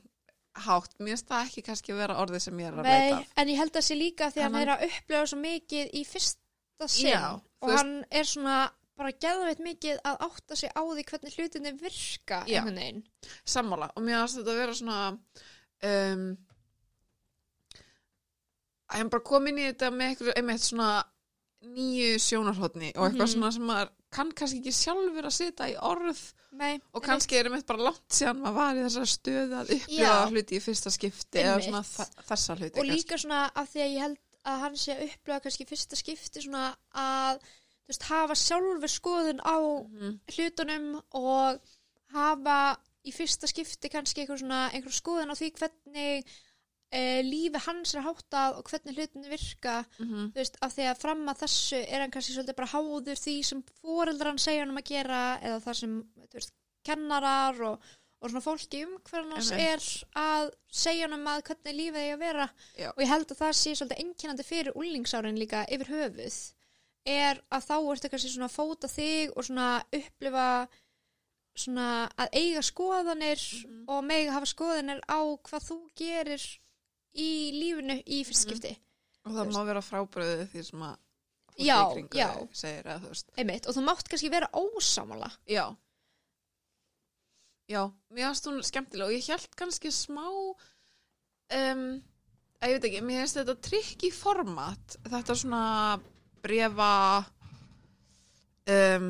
hátt, mér finnst það ekki kannski að vera orðið sem ég er að Nei, leita af. en ég held að sé líka því að En hann er að upplega svo mikið í fyrsta sinn Já, og veist- hann er svona bara geðveit mikið að átta sig á því hvernig hlutinni virka Já. einhvern veginn. sammála og mér finnst þetta að vera svona um, að hann bara kom inn í þetta með eitthvað, einmitt svona nýju sjónarhóttni og eitthvað Mhm. svona sem maður kann kannski ekki sjálfur að sita í orð Nei, og kannski er einmitt bara langt síðan maður var í þessar stöðu að upplifa hluti í fyrsta skipti eða svona þessa hluti og kannski. líka svona af því að ég held að hann sé að upplega kannski fyrsta skipti svona að þú veist, hafa sjálfur skoðun á Mhm. hlutunum og hafa í fyrsta skipti kannski einhver svona einhver skoðun á því hvernig e, lífi hans er háttað og hvernig hlutinni virka Mhm. þú veist, af því að fram að þessu er hann kannski svolítið bara háður því sem foreldrar hann segja hann um að gera eða það sem, þú veist, kennarar og, og svona fólki um hvernig Einmitt. er að segja hann um að hvernig lífið eigi að vera Já. og ég held að það sé svolítið einkennandi fyrir úlingsárin líka yfir höfuð er að þá ertu kannski svona að fóta þig og svona upplifa svona að eiga skoðanir Mhm. og mega hafa skoðanir á hvað þú gerir í lífinu í Mhm. skipti og það má vera frábröðið því sem að Já, í já. segir að þú veist einmitt og þú mátt kannski vera ósámála já já, mér finnst hún skemmtilega og ég held kannski smá um, að ég veit ekki, mér finnst þetta trikki format þetta svona brefa um,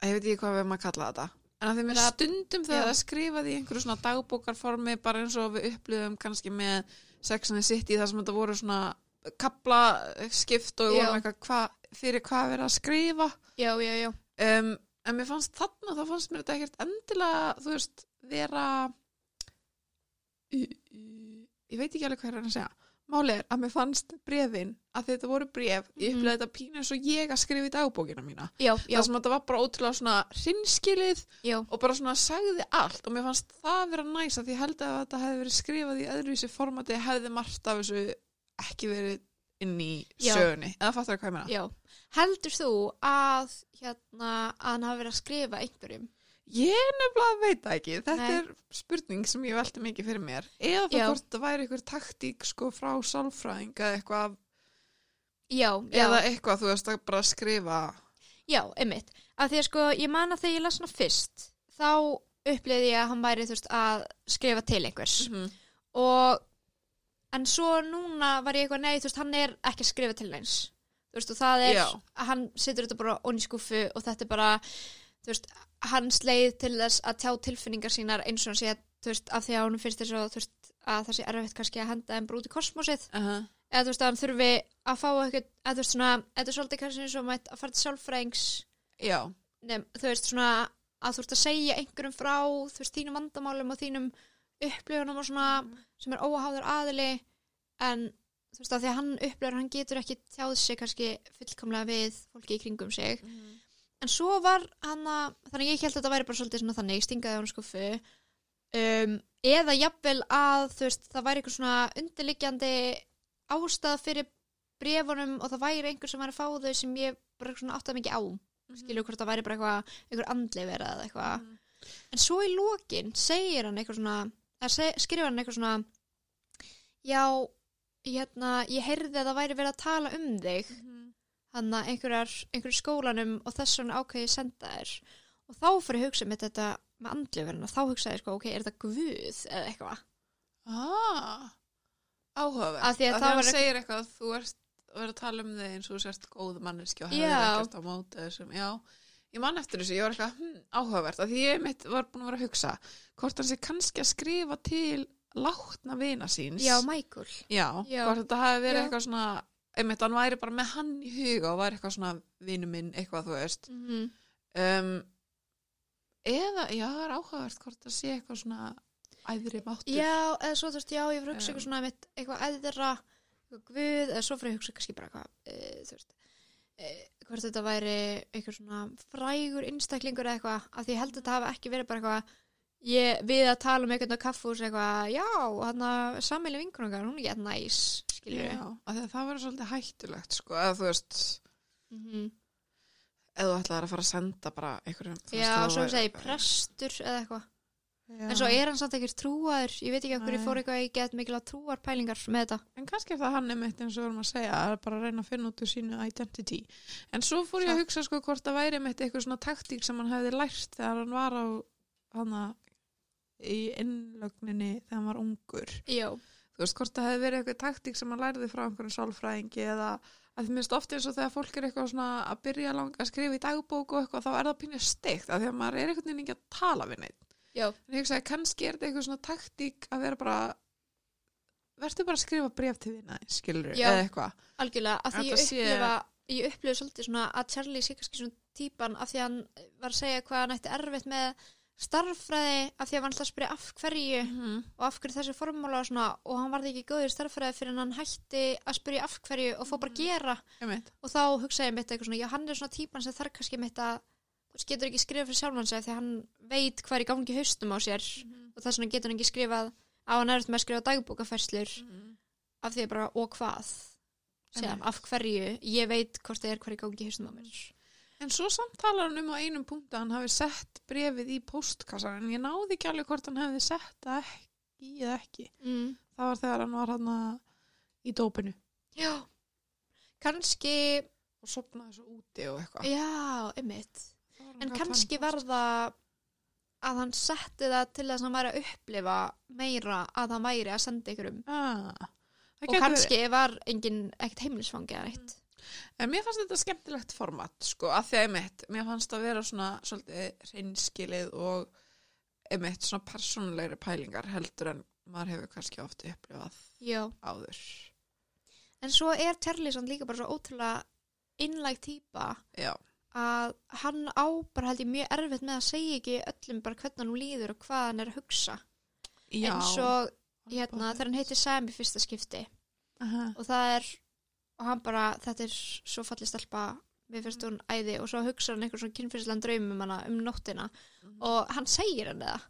að ég veit ekki hvað við erum að kalla þetta en að því stundum þegar já. það skrifaði í einhverju svona dagbókarformi bara eins og við upplifum kannski með Sex and the City þar sem þetta voru svona kapla skipt og við eitthvað hvað fyrir hvað verið að skrifa? Já, já, já, um, en mér fannst þarna þá fannst mér þetta ekkert endilega þú veist, vera uh, ég veit ekki alveg hvað er að segja Máli er að mér fannst brefin að þetta voru bref, ég Mhm. upplega þetta pínu eins og ég að skrifa í dagbókina mína já, já, það sem þetta var bara ótrúlega svona hrinskilið já, og bara svona sagði allt og mér fannst það vera næs að því ég held að þetta hefði verið skrifað í öðruvísi formati hefði margt af þessu ekki verið inn í Já. sögunni eða fattar hvað ég meina? já. Heldur þú að, hérna, að hann hafi verið að skrifa einhverjum? Ég nefnilega veit það ekki þetta Nei. er spurning sem ég velti mikið fyrir mér eða þá Já. hvort það væri einhver taktík sko frá sálfræðing eða eitthvað Já, já, eða eitthvað þú veist að bara skrifa já, einmitt. Af því að sko, ég man að þegar ég las hana fyrst, þá upplýði ég að hann væri, þú veist, að skrifa til einhvers. Mhm. Og, en svo núna var ég eitthvað, nei, þú veist, hann er ekki að skrifa til eins. Þú veist, og það er, Já. hann situr þetta bara onni skúfu og þetta er bara, veist, hans leið til þess að tjá tilfinningar sínar eins og sé, veist, af því að hann finnst þess að, að það sé erfitt kannski að henda út í kosmosið. uh -huh. eða veist að hann þurfi að fá eitthvað, eða þú veist svona, er svolítið kannski eins og mætt að fara til sjálfræðings Já, nefn, þú veist svona að þú veist að segja einhverjum frá þú veist þínum vandamálum og þínum upplifunum og svona sem er óháður aðili. En þú veist að því að hann upplifur hann getur ekki tjáð sig kannski fullkomlega við fólki í kringum sig en svo var hann að þannig ég held að þetta væri bara svolítið svona þannig stingaði á hann skuffu. Um, eða jafnvel að þú veist það væri eitthvað svona undirliggjandi ástæða fyrir brefunum og það væri einhver sem væri að fá þau sem ég bara svona áttaði mikið á. Skilur hvort það væri bara eitthvað einhver andli verið eða eitthvað. Mhm. en svo í lokin segir hann eitthvað svona seg, skrifar hann eitthvað svona já, hérna ég heyrði að það væri verið að tala um þig hann að einhverjur skólanum og þess vegna ákveði senda þér og þá fyrir að hugsa mitt þetta með andlifurinn og þá hugsaði sko, ok, er þetta guð eða eitthvað Ah, áhugavert. Að Af það var- segir eitthvað að þú ert að vera að tala um þig eins og þú sért góð manneski og hefur ekkert á móti þessum. Já, ég man eftir þessu, ég var eitthvað hm, áhugavert. Því ég mitt var búin að vera að hugsa hvort hann sé kannski að skrifa til látna vina síns. já, Michael Já, Já. hvort þetta hafi verið Já. eitthvað svona, einmitt, hann væri bara með hann í huga og væri eitthvað svona vinu minn, eitthvað þú veist. mm -hmm. Um, eða, já, það er áhugavert hvort það sé eitthvað svona æðri máttur. já, eða svo þú veist, já, ég fyrir að hugsa Um. eitthvað svona mitt, eitthvað eðra eitthvað guð, eða svo fyrir að hugsa kannski bara eitthvað e, þú veist e, hvort þetta væri eitthvað svona frægur einstaklingur eða eitthvað af því ég held að þetta hafi ekki verið bara eitthvað ég, við að tala um eitthvað kaffús eitthvað, já, hann að sammeili vinkunum hún er ekki næs, að það verður svolítið hættulegt sko, eða þú veist mm -hmm. eða þú ætlaðir að fara að senda bara einhverjum já, svo væri- segi prestur eða eitthvað. Já. en svo er hann samt ekkert trúaður. Ég veit ekki okkur ég fór eitthvað í get mikil að trúarpælingar með þetta. En kannski er það hann einmitt eins og við erum að segja að bara að reyna að finna út úr sínu identity. En svo fór ég að hugsa sko hvort það væri einmitt eitthvað svona taktík sem hann hefði lært þegar hann var á hana í innlögninni þegar hann var ungur. Já, þú veist hvort það hefði verið eitthvað taktík sem hann læriði frá einhverjum sálfræðingi eða að því minnst oft eins og þegar fólk er eitthvað svona að byrja lang að skrifa í dagbók og eitthvað þá er það pínu steikt af því að maður er einhvern veginn ekki að tala við neitt já, en ég hugsaði kannski er þetta eitthvað svona taktík að vera bara verður bara að skrifa bref til þína skilur Já. eða eitthvað algjörlega af því ég sé- upplifa ég upplifa svolítið svona að Charlie sé kannski svona típan af því að hann var að segja hvað hann ætti erfitt með starffræði af því að hann alltaf að spyrja af hverju -hmm. og af hverju þessi formúla og svona og hann varði ekki góður starffræði fyrir hann hætti að spyrja af hverju og fór bara að gera. Einmitt. Og þá hugsaði ég mitt eitthvað svona já hann er svona típan sem þarf kannski mitt að getur ekki skrifað fyrir sjálfan sig af því að hann veit hvað er í gangi haustum á sér og þess vegna getur hann ekki skrifað á hann erfitt með að skrifa dagbókafærslur af því bara og hvað? Sér, af hverju, ég veit hvort það er hvað er í gangi haustum á mér en svo samt talar hann um á einum punkt að hann hafi sett brefið í postkassan en ég náði ekki alveg hvort hann hefði sett það ekki eða ekki. Mm. það var þegar hann var hann í dópinu. Já. Kannski, og sopnaði svo úti og eitthvað. Já, hann en kannski það að hann setti það til þess að hann væri að upplifa meira að hann væri að senda ykkur um. Ah, og kannski var engin ekkert heimilisfangi eða eitt En mér fannst þetta skemmtilegt format, sko, að því að einmitt, mér fannst það vera svona svolítið reynskilið og einmitt svona persónulegri pælingar heldur en maður hefur kannski oft upplifað já, áður. en svo er samt líka bara svo ótrúlega innlæg típa já, að hann á bara held ég mjög erfitt með að segja ekki öllum bara hvernig hann líður og hvað hann er að hugsa já. eins og hérna þegar hann heitir Sam í fyrsta skipti Aha. og það er og hann bara, þetta er svo fallið stelpa við finnst hún æði. Og svo hugsa hann einhver svona kynfyrslan draum um hana um nóttina. Mhm. og hann segir henni það.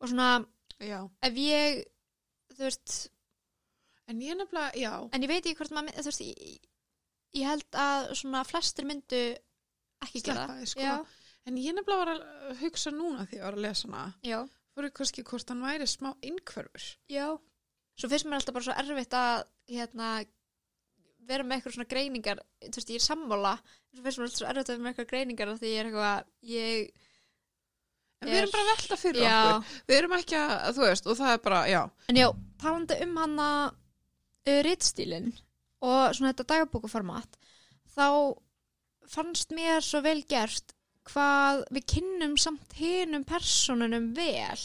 Og svona já, ef ég þú veist, en ég nefnilega, já. En ég veit ekki hvort maður þú veist, ég, ég held að svona flestir myndu ekki gera Sleppa því, sko. en ég nefnilega var að hugsa núna því ég var að lesa hana já, fóru kannski hvort hann væri smá innkvörfur já. Svo finnst mér alltaf bara svo erfitt að hérna vera með eitthvað svona greiningar þú veist, ég er sammála svo finnst mér alltaf svo erfitt að vera með eitthvað greiningar því ég er eitthvað, ég en við erum Er- bara velta fyrir Já. okkur. Við erum ekki að, þú veist, og það er bara, já. En já, talandi um hann að uh, ritstílin og svona þetta dagabókuformat þá fannst mér svo vel gert hvað við kynnum samt hinum personunum vel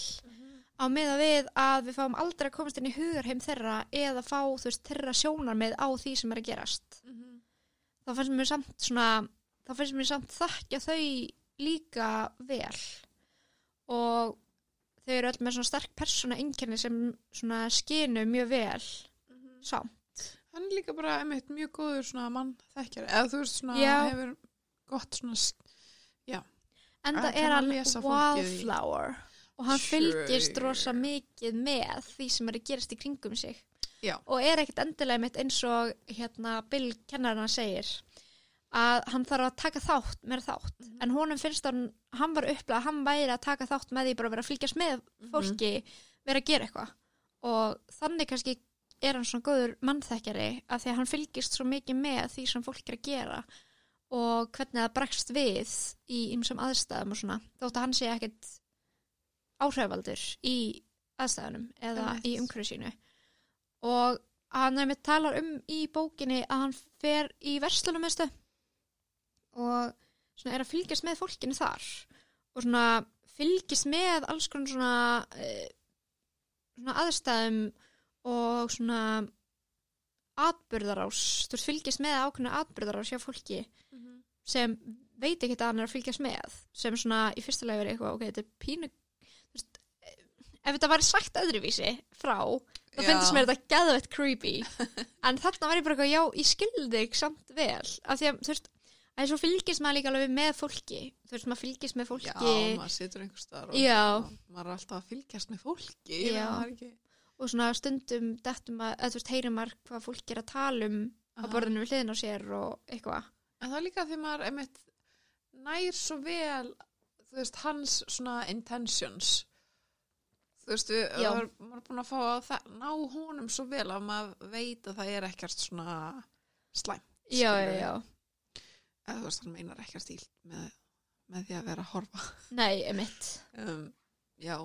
á meða við að við fáum aldrei að komast inn í hugarheim þeirra eða fá þú veist þeirra sjónarmið á því sem er að gerast. Þá finnst mér samt svona þá finnst mér samt þakkja þau líka vel. Og þau eru öll með svona sterk persóna einkenni sem svona skinu mjög vel samt. Hann er líka bara einmitt mjög góður svona mann þekkjari, eða þú veist svona Já. hefur gott svona s- en Að það kann er hann wildflower og hann fylgist rosa mikið með því sem er að gerast í kringum sig Já. og er ekkert endilega mitt eins og hérna Bill kennarinn segir að hann þarf að taka þátt með þátt Mhm. en honum finnst hann, hann var upplega að hann væri að taka þátt með því bara að vera að fylgjast með Mhm. fólki vera að gera eitthvað og þannig kannski er hann svona góður mannþekkjari af því að hann fylgist svo mikið með því sem fólk er að gera og hvernig það bregst við í ymsum aðstæðum og svona þótt að hann sé ekkert áhrifaldur í aðstæðunum eða Einmitt. í umhverju sínu. Og hann nefnir talar um í bókinni að hann fer í verslunumöstu og svona er að fylgjast með fólkinu þar og svona fylgjast með alls konar svona, uh, svona aðstæðum og svona atbyrðarás, þú fylgjast með ákveðna atbyrðarás hjá fólki sem veit ekki að hann er að fylgjast með sem svona í fyrsta lega verið eitthvað ok, þetta er pínu eh, ef þetta væri sagt öðruvísi frá þá Já. finnst mér þetta geðvett creepy en þarna var ég bara eitthvað, já, ég skildi þig samt vel, af því að þú veist að svo fylgist maður líka alveg með fólki þú veist, maður fylgist með fólki Já, maður situr einhver staðar og Já. maður er alltaf að fylgjast með fólki Já. það er ekki og svona stundum dettum að, eða þú veist, heyrir maður hvað fólk er að tala um á Aha. borðinu við hliðin á sér og eitthvað En það er líka því maður einmitt nær svo vel þú veist, hans svona intentions þú veist, við, maður, er búin að fá að það, ná honum svo vel að maður veit að það er ekkert svona slæmt já, já, já, eða þú veist, hann meinar ekkert stíl með, með því að vera að horfa. Nei, emitt um, Já,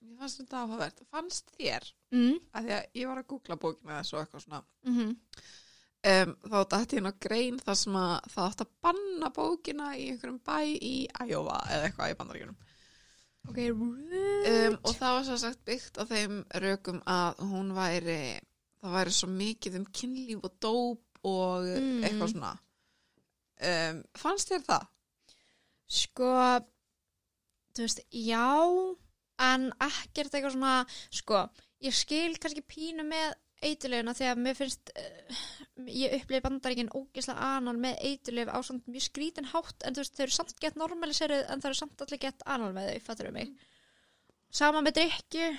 mér fannst þetta áhugavert. Fannst þér, mm, að því að ég var að googla bókina þessu og eitthvað svona. Mm um, þá dætti ég ná grein þar sem að það átt að banna bókina í einhverjum bæ í Iowa eða eitthvað í bandaríkjunum ok, um, og það var svo sagt byggt á þeim rökum að hún væri það væri svo mikið um kynlíf og dóp og Mm. eitthvað svona um, fannst þér það? Sko, þú veist, já, en ekkert eitthvað svona, sko, ég skil kannski pínu með eituleguna að mér finnst, uh, ég upplifi bandaríkinn ógislega anal með eituleg á svona mjög skrítin hátt, en þú veist, þau eru samt gett normaliseruð, en þau eru samt allir gett anal með þau, fattur um mig. Sama með drikju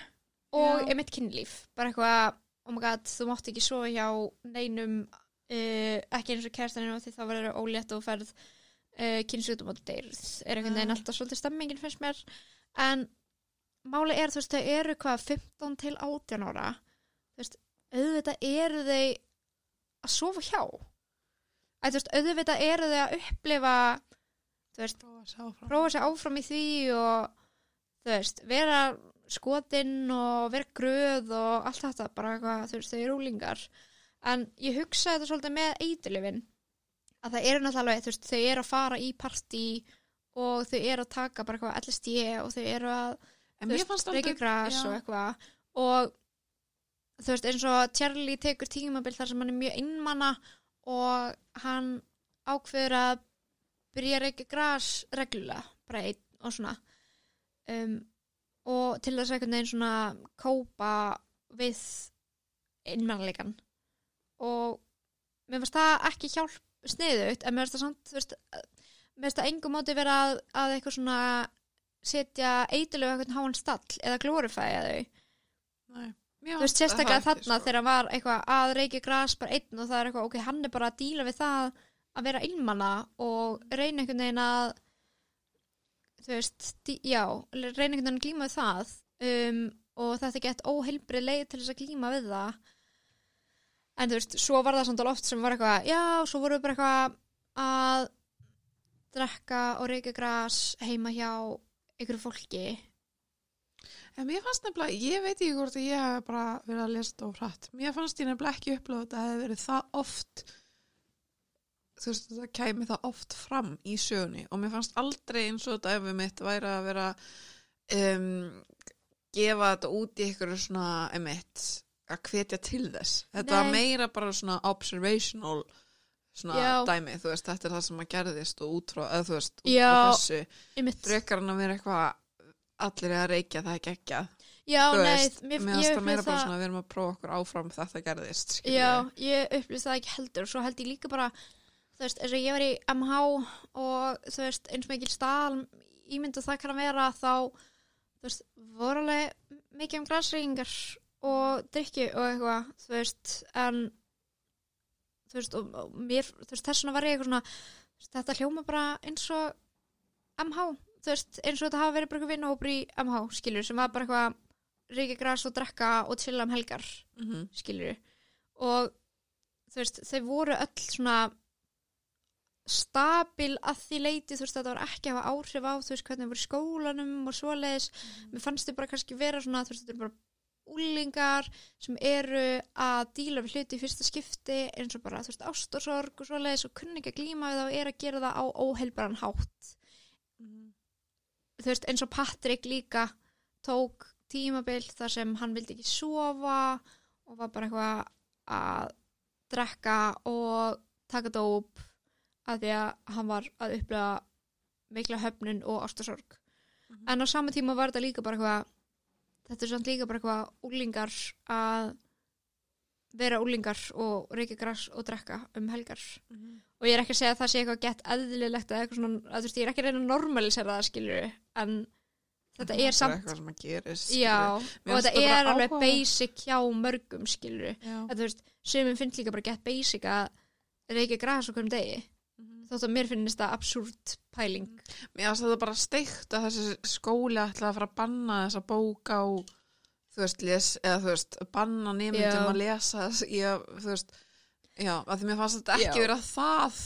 og Já. einmitt kynlíf, bara eitthvað, oh my god, þú mátt ekki svo hjá neinum, uh, ekki eins og kærastaninu því þá verður ólétt og ferð uh, kynnsjútum og deyrð er einhvern veginn Já. alltaf svolítið stemmingin finnst mér en máli er þú veist þau eru hvað 15 til 18 ára þú veist auðvitað eru þau að sofa hjá. Að, veist auðvitað eru þau að upplifa veist Prófa sér áfram. í því og veist, vera skotinn og vera gröð og allt þetta, bara veist, þau eru úlingar en ég hugsa þetta svolítið með eiturlifin að það eru náttúrulega veist, þau eru að fara í partí og þau eru að taka bara eitthvað LSD og þau eru að reykja gras já. og eitthvað. Og þú veist, eins og Charlie tekur tímabil þar sem hann er mjög innmanna og hann ákveður að byrja að reykja gras reglulega, bara einn og svona. Um, og til þess að einhvern veginn svona kópa við innmannleikan og mér finnst það ekki hjálp sniðut en mér finnst það samt þú veist, mér finnst það engum móti vera að, að eitthvað svona setja eitthvað háan stall eða glorifæja þau. Nei. Þú veist sérstaklega þarna sko. þegar hann var eitthvað að reykja gras bara einn og það er eitthvað ok, hann er bara að díla við það að vera ilmanna og reyna einhvern veginn að þú veist, dí, já reyna einhvern veginn að glíma við það um, og þetta gett óheilbrið leið til þess að glíma við það. En þú veist, svo var það samt alveg oft sem var eitthvað, já, svo voru við bara eitthvað að drekka og reykja gras heima hjá einhverju fólki En mér fannst nefnilega, ég veit ekki hvort að ég hef bara verið að lesa þetta of hratt. Mér fannst ég nefnilega ekki upplöða þetta að það hefði verið það oft, þú veist, þetta kæmi það oft fram í sögunni og mér fannst aldrei eins og þetta ef við mitt væri að vera um, gefa þetta út í ykkur svona, emitt, að hvetja til þess. Þetta var Nei. meira bara svona observational svona Já. dæmi, þú veist, þetta er það sem að gerðist og út frá, eða þú veist, út Já. frá þessu, Einmitt. frekar en að vera eitthvað allir er að reykja það er geggjað Já, þú nei, veist, mér, ég finnst það meira bara svona að við erum að prófa okkur áfram þetta gerðist skilurðu. Já, ég upplýði það ekki heldur og svo held ég líka bara þú veist, eins og ég var í MH og þú veist, eins og mikil stál ímyndu það kann að vera þá þú veist, voru alveg mikið um græsreyingar og drikki og eitthvað, þú veist en þú veist, og, og mér, þú veist, þess vegna var ég eitthvað svona þetta hljóma bara eins og MH, þú veist, eins og þetta hafa verið bara eitthvað vinnahópur í MH, skilur, sem var bara eitthvað reykja græs og drekka og chilla um helgar Mhm. skilur og þú veist, þau voru öll svona stabil að því leiti, þú veist, þetta var ekki að hafa áhrif á, þú veist, hvernig þau voru skólanum og svoleiðis, mér fannst þau bara kannski vera svona, þú veist, þetta eru bara úlingar sem eru að díla við hluti í fyrsta skipti eins og bara, þú veist, ást og svoleiðis og kunni ekki að glíma við það og er að gera það á óheilbaran hátt. Þú veist, eins og Patrik líka tók tímabil þar sem hann vildi ekki sofa og var bara eitthvað að drekka og taka dóp að því að hann var að upplega mikla höfnun og ástasorg Mhm. en á sama tíma var þetta líka bara eitthvað þetta er samt líka bara eitthvað úlingar að vera úlingar og reykja gras og drekka um helgar Mhm. og ég er ekki að segja að það sé eitthvað gett eðlilegt eða eitthvað svona, að þú veist, ég er ekki að reyna að normalisera það skilur en þetta er samt eitthvað sem að gerist já, og þetta er alveg áhugaverð. basic hjá mörgum þetta þú veist, sumum finnst líka bara gett basic að reykja gras okkur um degi Mhm. þótt að mér finnst það absúrt pæling Mér finnst þetta bara steikt að þessi skóli ætla að fara að banna þessa bók á þú veist, les, eða þú veist banna nefndum Já. að lesa að, þú veist já, að því mér fannst þetta ekki Já. vera það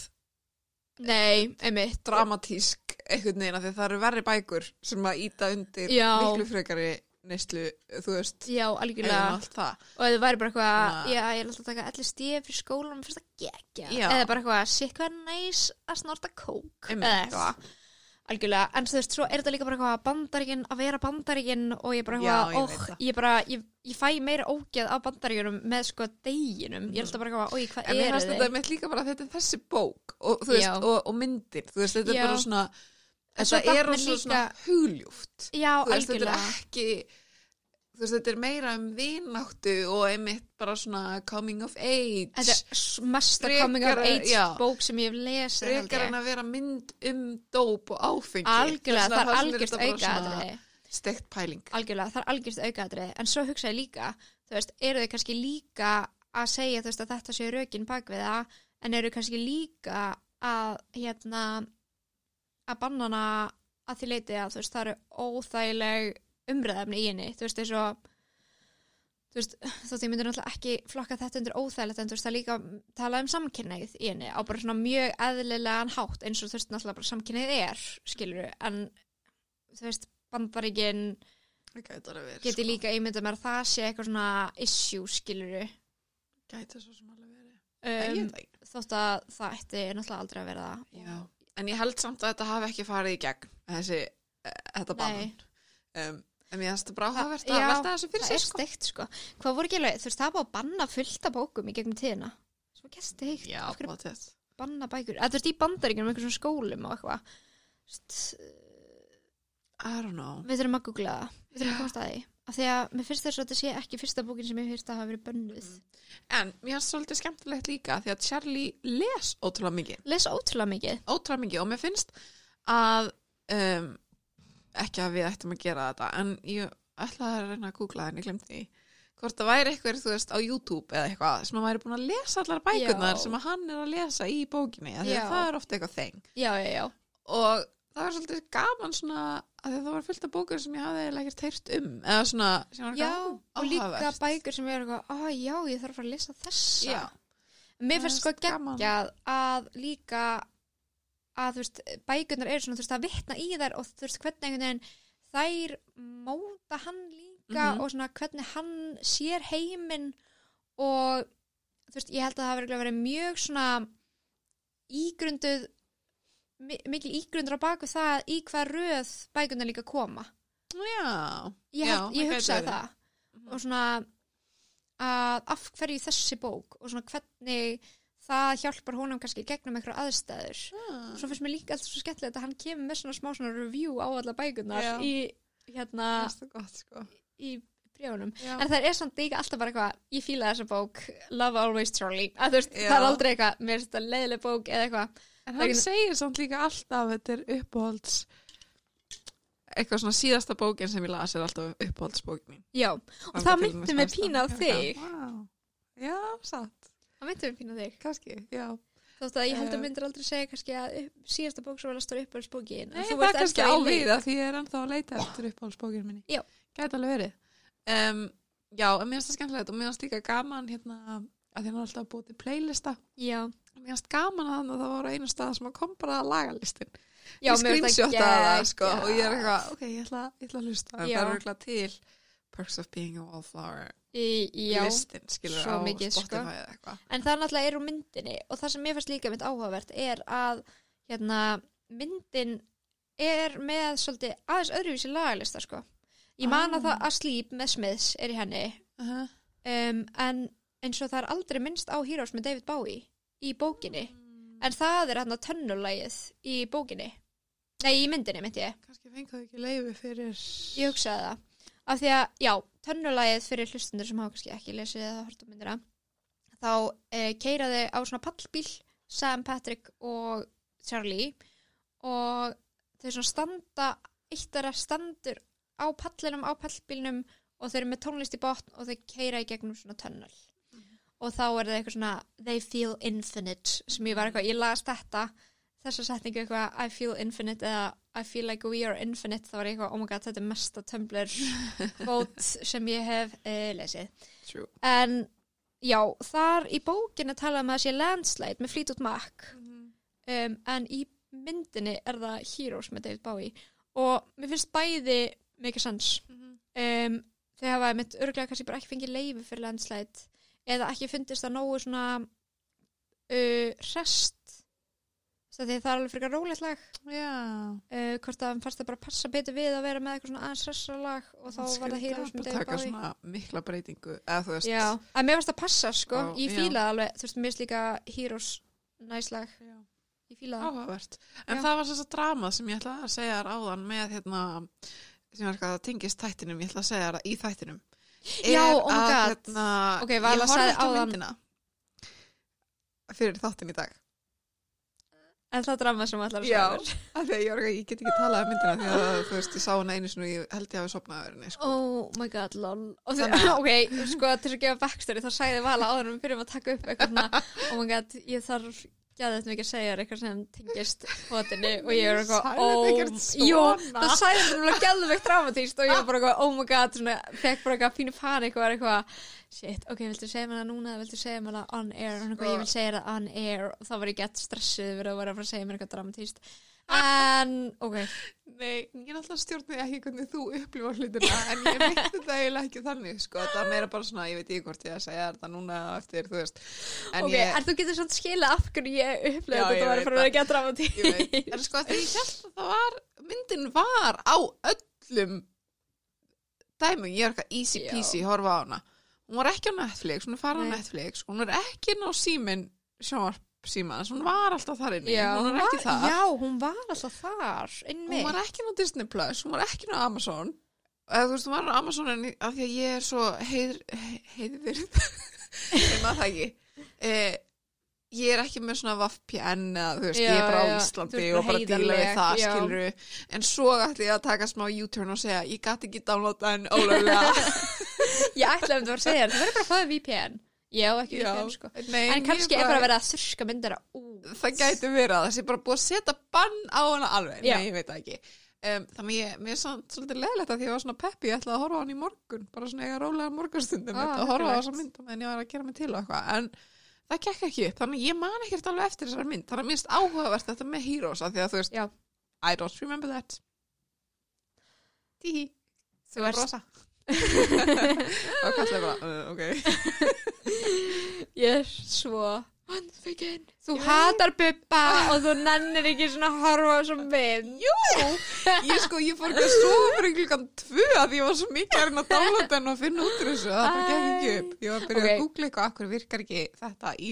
nei, einmitt dramatísk einhvern veginn af því að það eru verri bækur sem að íta undir Já. miklu frekari neyslu, þú veist já, algjörlega og það væri bara eitthvað, að- já, ég er alltaf að taka allir stíð fyrir skólanum, mér finnst það geggja Já. eða bara eitthvað, shit, hvað næs að snorta kók eða eitthvað algjörlega, en þú veist, svo er þetta líka bara eitthvað bandaríkin að vera bandaríkin og ég bara eitthvað, ég óh, það. ég bara ég, ég fæ meira ógeð af bandaríkinum með sko deginum, ég er alltaf bara eitthvað, oi, hvað En mér eru fannst þetta þið? með líka bara að þetta er þessi bók og, veist, og, og myndir, þú veist, þetta Já. er bara svona En svo þetta er líka- svona hugljúft Já, veist, þetta er ekki þú veist, þetta er meira um vináttu og einmitt bara svona coming of age. Þetta er mesta coming of age já. bók sem ég hef lesið frekar en að vera mynd um dóp og áfengi. Algjörlega, það er algjörst aukaðrið steikt pæling. Algjörlega, það er algjörst aukaðrið en svo hugsa ég líka, þú veist, eru þau kannski líka að segja, þú veist, að þetta séu rökin bak við það, en eru kannski líka að, hérna að bannana að því leiti að, þú veist, það eru óþægileg umræðafni í henni, þú veist, eins og þú veist, þótt ég myndi náttúrulega ekki flokka þetta undir óþægilegt, en þú veist, það líka talað um samkynneið í henni, á bara svona mjög eðlilegan hátt, eins og þú veist, náttúrulega bara samkynneið er, skilur en þú veist, bandaríkin geti sko. líka ímyndað mér að það sé eitthvað svona issue, skiluru gæti svo sem alveg verið. Um, þótt að það ætti náttúrulega aldrei að vera það. En ég held samt að þetta hafi ekki farið í gegn þessi, eh, þetta bann. Um, en ég finnst það bara Það- áhugavert að já, velta þessu fyrir það sér er sko. steikt sko. Hvað voru ekki alveg, þú veist það búið að banna fullt af bókum í gegnum tíðina. Svo ekki steikt. Já, hverju- pottet. banna bækur? Þú veist í bandaríkjunum, einhver svona skólum og eitthvað. I don't know. við þurfum að googla það. Við þurfum að komast að því. Af því að mér finnst þess að þetta sé ekki fyrsta bókin sem ég finnst að hafa verið bönnuð. En mér finnst svolítið skemmtilegt líka því að Charlie les ótrúlega mikið. Lesa ótrúlega mikið. Ótrúlega mikið. Og mér finnst að um, ekki að við ættum að gera þetta en ég ætlaði að reyna að googla það en ég glemdi því. Hvort það væri eitthvað, þú veist, á YouTube eða eitthvað sem að væri búin að lesa allar bækurnar Já. sem að hann er að lesa í bókinni að það er ofta eitthvað þeng. Já, já, og það var svolítið gaman svona að það var fullt af bókur sem ég hafði ekkert heyrt um eða svona já og líka bækur sem er eitthvað, ó já, ég þarf að fara að lesa þessa. Mér finnst sko er geggjað að líka að þú veist, bækurnar eru svona þú veist að vitna í þær og þú veist hvernig einhvern veginn þær móta hann líka Mhm. og svona hvernig hann sér heiminn og þú veist, ég held að það hafi örugglega verið mjög svona ígrunduð mi- mikil ígrundur á baku það í hvað röð bækurnar líka koma já, ég, Já, held, ég það gæti hugsaði það Mhm. og svona að af hverju þessi bók og svona hvernig það hjálpar honum kannski gegnum einhverja aðstæður. Ah. svo finnst mér líka alltaf svo skemmtilegt að hann kemur með svona smá svona review á alla bækurnar Já. í hérna gott sko. í bréfunum. Já. en það er samt líka alltaf bara eitthvað ég fíla þessa bók, Love Always Charlie. Veist, það er aldrei eitthvað mér finnst þetta leiðileg bók eða eitthvað. En hann ekki- segir samt líka alltaf þetta er uppáhalds eitthvað svona síðasta bókin sem ég las er alltaf uppáhaldsbókin mín. Já, og það myndi mig pína á þig. wow. Já, satt, það myndi mig pína á þig. Kannski, já. Þótt að ég held að Eh. myndir aldrei segja kannski að upp, síðasta bók sem var að stóra uppáhaldsbókin Nei, það er kannski á við að því ég er ennþá að leita eftir uppáhaldsbókin minni. Já. Gæti alveg verið. Um, Já, mér finnst það skemmtilegt og mér finnst líka gaman hérna að því hann alltaf búið til playlista. Já, Mér finnst gaman að að það var einu stað sem að kom bara lagalistin já ég screenshotaði það sko geggjað. og ég er eitthvað, ok, ég ætla, ég ætla að hlusta það er Í- já, listin, skilur á mikið, sko. Spotify eða eitthvað en það náttúrulega er úr myndinni og það sem mér fannst líka mynd áhugavert er að hérna, myndin er með svolítið aðeins öðruvísi lagalista sko. ég man að Ah. það að Sleep með Smiths er í henni uh -huh. um, en eins og það er aldrei minnst á Heroes með David Bowie í bókinni en það er hann að tönnulægið í bókinni nei, í myndinni myndi ég kannski fengið ekki leifi fyrir Ég hugsaði það. Af því að, já, tönnulægið fyrir hlustundur sem hafa kannski ekki lesið eða hort um myndina, þá e, keiraði á svona pallbíl Sam, Patrick og Charlie og þau svona standa, eitt þeirra standur á pallinum, á pallbílnum og þau eru með tónlist í botn og þau keira í gegnum svona tönnul. Og þá er það eitthvað svona, they feel infinite, sem ég var eitthvað, ég las þetta, þessa setningu eitthvað, I feel infinite eða I feel like we are infinite, þá var eitthvað, oh my god, þetta er mesta Tumblr quote sem ég hef uh, lesið. True. En já, þar í bókinni talaðum að það sé landslide með Fleetwood Mac. Um, en í myndinni er það Heroes með David Bowie. Og mér finnst bæði mikið sans um, þau hafa mitt örglega kannski bara ekki fengið leifi fyrir landslide eða ekki fundist það nógu svona uh, rest að því það er alveg frekar rólegt lag. Uh, hvort að fannst það bara passa betur við að vera með eitthvað svona aðeins ressara lag og þá var það með David taka Bowie svona mikla breytingu eða Já, að mér varst að passa sko, Já, ég fílaði alveg, þú veist, mér finnst líka Heroes næslag, það. áhugavert. En Já. það var þess að drama sem ég ætla að segja þér áðan með hérna sem er eitthvað að tengist þættinum ég ætla að segja þér í þættinum. Já, er oh að, hérna, Ok, Vala ég horfði ekki myndina fyrir þáttin í dag En það drama sem allar að Já, segja af því að ég, get ekki talað um myndina því að þú veist, ég sá hana einu sinni og ég held ég hafi sopnað að verðinni sko. Oh my god, lol. Að- ok, sko, til að gefa backstory, þá sagði Vala áður við byrjum að taka upp eitthvað oh my god, ég þarf gæðið mikið að segja eitthvað sem tengist hotinu og ég er eitthvað, þetta svona? Jú, það sagði þetta gæðið mikið dramatíst og ég var bara eitthvað, oh my god, svona, fekk bara eitthvað pínu panik og var eitthvað, shit, ok, viltu segja mér það núna viltu segja mér það on air? Og ég vil segja það on air. Og þá var ég gett stressuð við að vera að fara að segja mér eitthvað dramatíst en, ok, Nei, ég er alltaf stjórnið ekki hvernig þú upplifa hlutina en ég veit þetta eiginlega ekki þannig sko. það er meira bara svona, ég veit ekki hvort ég að segja þetta núna eftir, þú veist. En ok, ég, en þú getur svona skila af hverju ég Já, upplega þetta ég var veit að vera gett ég veit, en sko því ég held að það var myndin var á öllum dæmum, ég er eitthvað easy peasy horfa á hana. Hún var ekki á Netflix, hún er farið á. Netflix. Hún er ekki inn á símin sjónvarp símans, hún var alltaf þar inni. Já, hún var ekki þar. Já, hún var alltaf þar, hún var ekki á Disney Plus, hún var ekki á Amazon. Eða þú veist, hún var á Amazon en í- af því að ég er svo heiður heiðvirð ég maður það ekki. Eh, ég er ekki með svona VPN eða þú veist, Já, ég er bara á þú Íslandi og bara díla við það, já. skiluru en svo ætli ég að taka smá U-turn og segja ég gæti ekki downloada en ólöflega Ég ætlaði um þetta að segja það verður bara að fáið VPN. Já, ekki VPN, sko. Nei, En kannski er bara að vera að þurrska myndir á það gæti verið að það sé bara búið að setja bann á hana alveg, Já. nei, ég veit ekki. Um, þannig ég, mér er svolítið leðilegt að því ég var svona peppi, ég ætlaði að horfa á hann í morgun. Bara svona eiga rólega morgunstundum Ah, að horfa á þessa mynd meðan ég var að gera mig til og eitthvað. En það gekk ekki upp, þannig ég man ekkert alveg eftir þessar mynd, þannig að minnst áhugavert þetta með Heroes, af því að þú veist Já. I don't remember that. Tíhi, Þú ert, rosa og kallaði bara, uh, ok. Ég er svo Vanþvegin Þú Ég hatar bubba og þú nennir ekki svona að horfa á svona mynd Jú, ég sko, ég fór ekki að sofa fyrir klukkan tvö að ég var svo mikið að reyna að downloada henn og finna út úr þessu. Það bara gekk ekki upp. Ég var að byrja Ok. að googla eitthvað akkur virkar ekki þetta í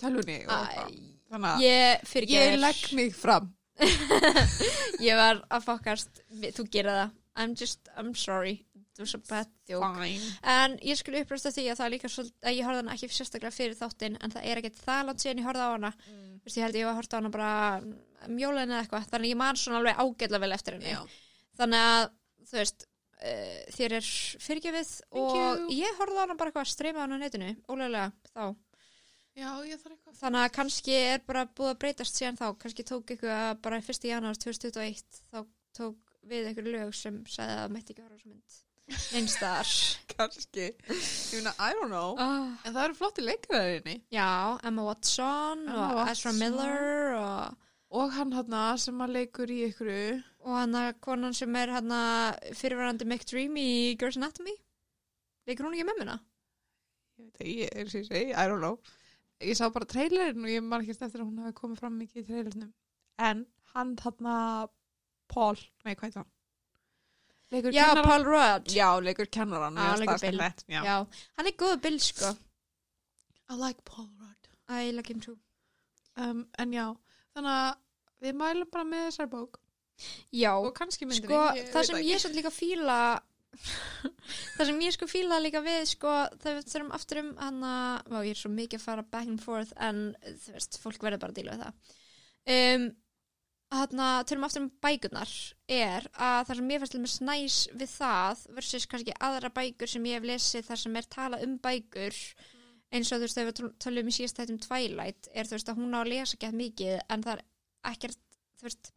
tölvunni? Og eitthvað. Þannig að Ég fyrir ég legg mig fram. Ég var að fokast Þú gera það. I'm just, I'm sorry It was a bad joke Fine. En ég skulle upprösta því að það er líka að ég horfði hana ekki sérstaklega fyrir þáttinn en það er ekki það langt síðan ég horfði á hana Mm. Þú veist, ég held ég var að horfa á hana bara um jólinu eða eitthvað þannig ég man svona alveg ágætlega vel eftir henni Já. þannig að þú veist uh, þér er fyrirgefið og ég horfði á hana bara eitthvað að streyma á hana netinu ólega þá Já, þannig að kannski er bara búið að breytast síðan þá kannski tók eitthvað bara 1. janúar 2021 þá tók við einhver lög sem sagði að það mætti ekki horfa á þessu mynd einstaðar Kanski. Ég meina, I don't know. oh. En það eru flotti leikaraðinni. Já, Emma Watson Emma og Ezra Watson. Miller og, Og hann hann sem að leikur í ykkur. og hann konan sem er hann að fyrirvarandi McDream í Girls Anatomy leikur hún ekki með minna? Ég veit ekki, ég er sér segi, I don't know. Ég sá bara trailerinn og ég man ekki eftir að hún hafi komið fram mikið í trailerinnum. En hann hann Paul, nei hvað heit hann? Leikur Já, kennarann? Paul Rudd Já, leikur mér fannst leikur Bill. Já. Já, hann er góð bill sko I like Paul Rudd. I like him too Um, en já, þannig að við mælum bara með þessar bók. Já, Og kannski myndinni. sko, ég það sem ég satt líka fíla það sem ég sko fíla líka við sko, þegar við þurfum aftur um hann að, ég er svo mikið að fara back and forth en þú veist, fólk verður bara að díla við það um, hann að þurfum aftur um bækurnar er að það sem ég fannst með snæs við það versus kannski aðra bækur sem ég hef lesið þar sem er talað um bækur eins og þú veist, þegar við töl- tölum í síðast þetta um Twilight, er þú veist að hún á að lesa gett mikið en það er ekkert þú veist,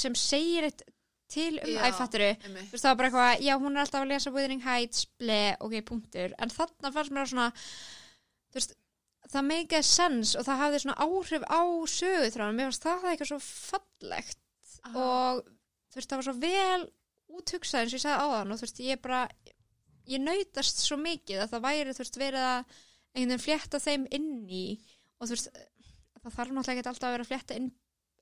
sem segir eitt til um æfatturu þú veist það var bara eitthvað, já hún er alltaf að lesa Wuthering Heights, ble, ok, punktur. En þarna fannst mér svona þú veist, það meikið sens og það hafði svona áhrif á söguþráðan mér fannst það eitthvað svo fallegt Aha. og þú veist það var svo vel úthugsað eins og ég sagði áðan og þú veist ég bara ég nautast svo mikið að það væri þú veist verið að einhvern veginn flétta þeim inn í og þú veist það þarf náttúrulega ekki alltaf að vera að flétta inn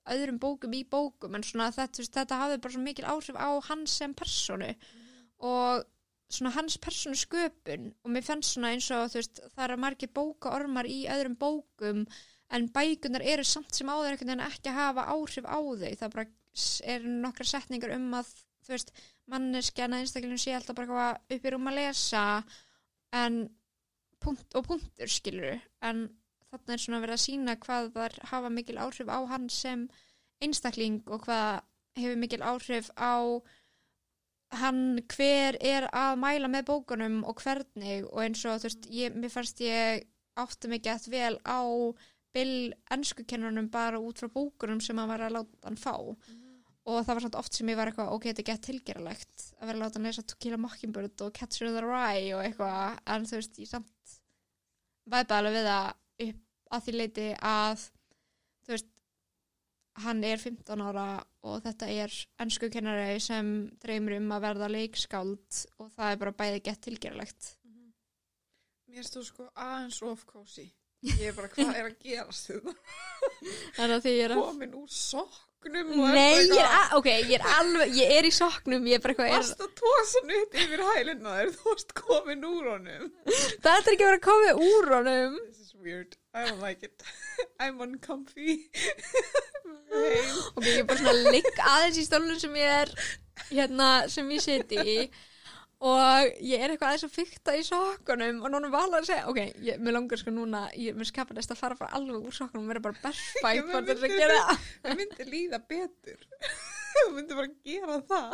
öðrum bókum í bókum en svona þetta, veist, þetta hafði bara svo mikil áhrif á hans sem personu og svona hans personu sköpun og mér fannst svona eins og þú veist það eru margir bókaormar í öðrum bókum en bækunar eru samt sem áður einhvern veginn ekki hafa áhrif á þau. Það bara eru nokkra setningar um að þú veist manneskjana einstaklingum sé alltaf bara eitthvað upp í rúm að lesa en punkt og punktur skilur en þarna er svona verið að sína hvað þar hafa mikil áhrif á hann sem einstakling og hvað hefur mikil áhrif á hann hver er að mæla með bókunum og hvernig og eins og þú veist, ég, mér fannst ég átti mig gett vel á Bill ennskukennunum bara út frá bókunum sem hann var að láta hann fá. Og það var samt oft sem ég var eitthvað ok, þetta er gett tilgeralegt að vera að láta hann lesa To Kill a Mockingbird og Catcher in the Rye og eitthvað, en þú veist, ég samt væpa alveg við það upp að því leiti að þú veist hann er 15 ára og þetta er ennsku kennari sem dreymir um að verða leikskáld og það er bara bæði gett tilgeralegt Mér stóð sko aðeins of cozy. Ég er bara, hvað er að gerast þetta? Þannig að því ég er að Komin úr sokknum og Nei, ég er, að, ok, ég er alveg, ég er í soknum, ég er bara eitthvað, Varst að tósa upp yfir hælina þér, þú varst komin úr honum. það er ekki að vera komið úr honum. Weird. I don't like it. I'm uncomfy. Ok, ég er bara svona ligg aðeins í stólun sem ég er hérna, sem ég siti í og ég er eitthvað aðeins að fykta í sokkunum og núna var alveg að segja, ok, ég, mér langar sko núna ég mér skapar næst að fara bara alveg úr sokkunum og vera bara berfætt bara til þess að gera Það myndi líða betur. Það myndi bara gera það.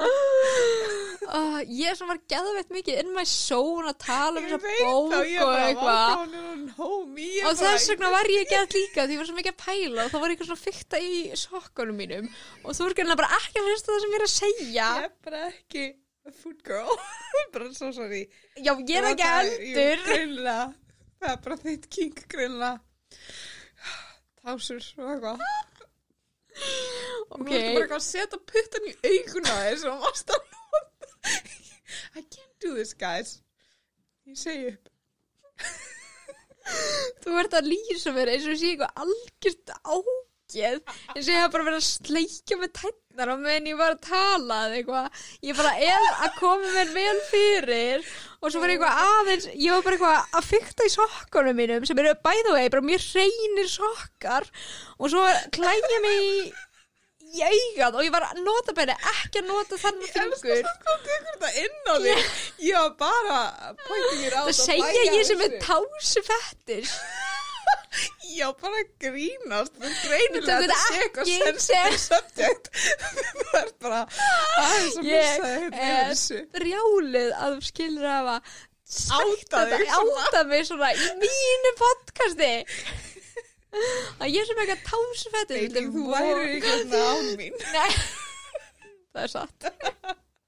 uh, ég sem var geðveitt mikið in my zone að tala um þessa veit bók og eitthvað "Vá, hún er hún homie. Ég og þess vegna var ég gett líka því ég var svo mikið að pæla og þá var ég eitthvað svona fykta í sokkunum mínum og þú er gæðilega bara ekki að hlusta það sem ég er að segja Ég er bara ekki a food girl. bara svo sorry. já, ég er ekki eldur. Það er bara þitt king greinlega. Tásur og eitthvað. Og nú Ok. ertu bara að setja puttan í auguna þér sem varst að nota. I can't do this, guys. Ég segi upp. Þú ert að lýsa mér eins og sé eitthvað algjört ágeð eins og ég hef bara verið að sleikja með tætnar á meðan ég var að tala eitthvað. Ég bara er að koma mér vel fyrir og svo var ég eitthvað aðeins, ég var bara eitthvað að fykta í sokkunum mínum sem eru bæðu vegi, bara mjög hreinir sokkar og svo klæja mig í, í augað og ég var að nota bara ekki að nota þannig Ég elskar fingur. það hvað tekur þetta inn á þig. Ég var bara Það og segja ég sem er tásu fettir. Já, bara grínast. Þú greinilega þetta sé eitthvað sensitive subject. Þú ert bara aðeins að Ég missa þetta er yfir þessu. brjálið að þú skilur að hafa sagt Átta þetta, þig svona. átta mig svona í mínu podcasti að ég er sem eitthvað tásfættur Veiting, þú væri ekki hérna án mín. Nei, það er satt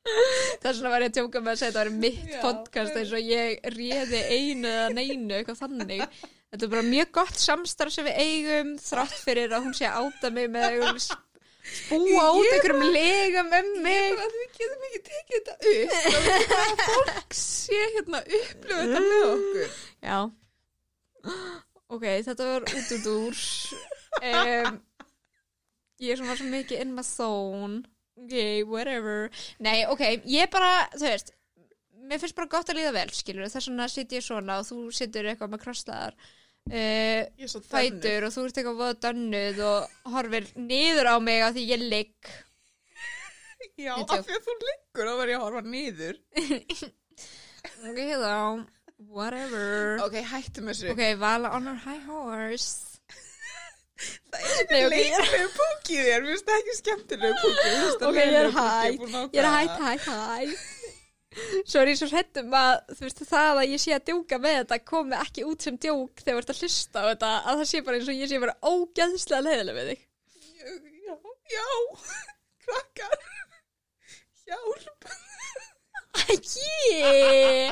Þess vegna var ég að tjóka með að segja þetta var mitt Já. podcast eins og ég réði einu eða neinu eitthvað þannig Þetta er bara mjög gott samstarf sem við eigum þrátt fyrir að hún sé að áta mig með einhverjum spúa út Ég einhverjum legum um mig Bara að við getum ekki tekið þetta upp. Það er bara að fólk sé hérna upplifa þetta með okkur. Já Ok, þetta var út út úr um, Ég er svona svo mikið in my zone Ok, whatever Nei, ok, ég bara, þú veist Mér finnst bara gott að líða vel, skilur Þess vegna sitt ég svona og þú sittur eitthvað með krosslaðar uh, fætur og þú ert eitthvað voða dönnuð og horfir niður á mig á því ég ligg. Já, af því að þú liggur þá verð ég að horfa niður. Ok, þá, whatever. Ok, hættum þessu. Ok, Vala on her high horse. Það er leiklegu púkið þér, mér finnst það ekki skemmtilegu púkið. Ok, ég er hætt. Ég er hætt, hætt, hætt Svo er ég svo hrettum að þú veist það að ég sé að djóka með þetta komi ekki út sem djók þegar þú ert að hlusta á þetta að það sé bara eins og ég sé bara ógeðslega leiðileg við þig. Já, já, krakkar, hjálp. Æi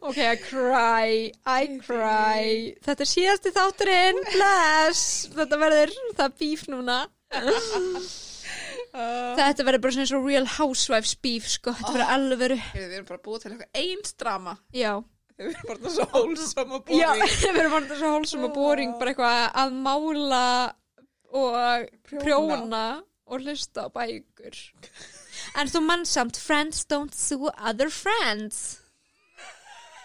Ok, I cry, I cry. Þetta er síðasti þátturinn Bless. Þetta verður það bíf núna Þetta verður bara svona eins og Real Housewives bíf sko. Þetta verður alveg veru við erum bara búið til eitthvað eins drama. Já. Við erum bara svo hólsam og Já, búið. við erum bara svo hólsum og boring bara eitthvað að mála og prjóna. og hlusta á bækur. En þú mann samt Friends don't sue other friends.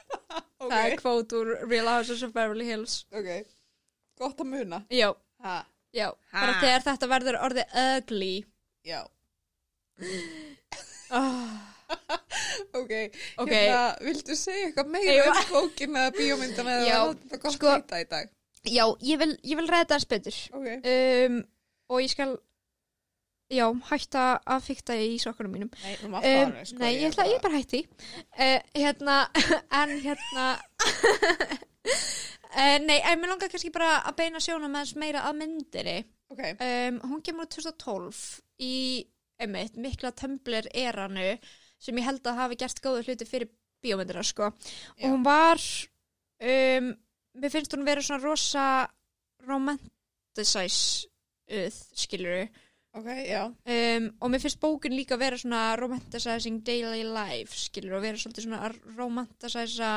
Ok, Það er kvót úr Real Houses of Beverly Hills. Ok, gott að muna. Já, Ha, já, bara þegar þetta verður orðið ugly já, oh, ok. Ok. Hérna, viltu segja eitthvað meira Ég- um bókina eða bíómyndana eða Já, var þetta gott sko- að heita í dag? Já, ég vil, ég vil ræða það betur Ok, um, og ég skal já, hætta að fykta í sokkunum mínum nei, við mátt um, fara, sko. Nei, ég, ætla, ég er bara hætti uh, Hérna, en hérna uh, Nei, en mér langar kannski bara að beina sjónum með þess meira að myndinni Ok, um, Hún kemur úr 2012 í, einmitt, mikla Tumblr eranu sem ég held að hafi gert góða hluti fyrir bíómyndina, sko Já. og hún var um, mér finnst hún vera svona rosa romanticize skilur ok, já. um, og mér finnst bókin líka vera svona romanticizing daily life skilur og vera svolítið svona að romanticiza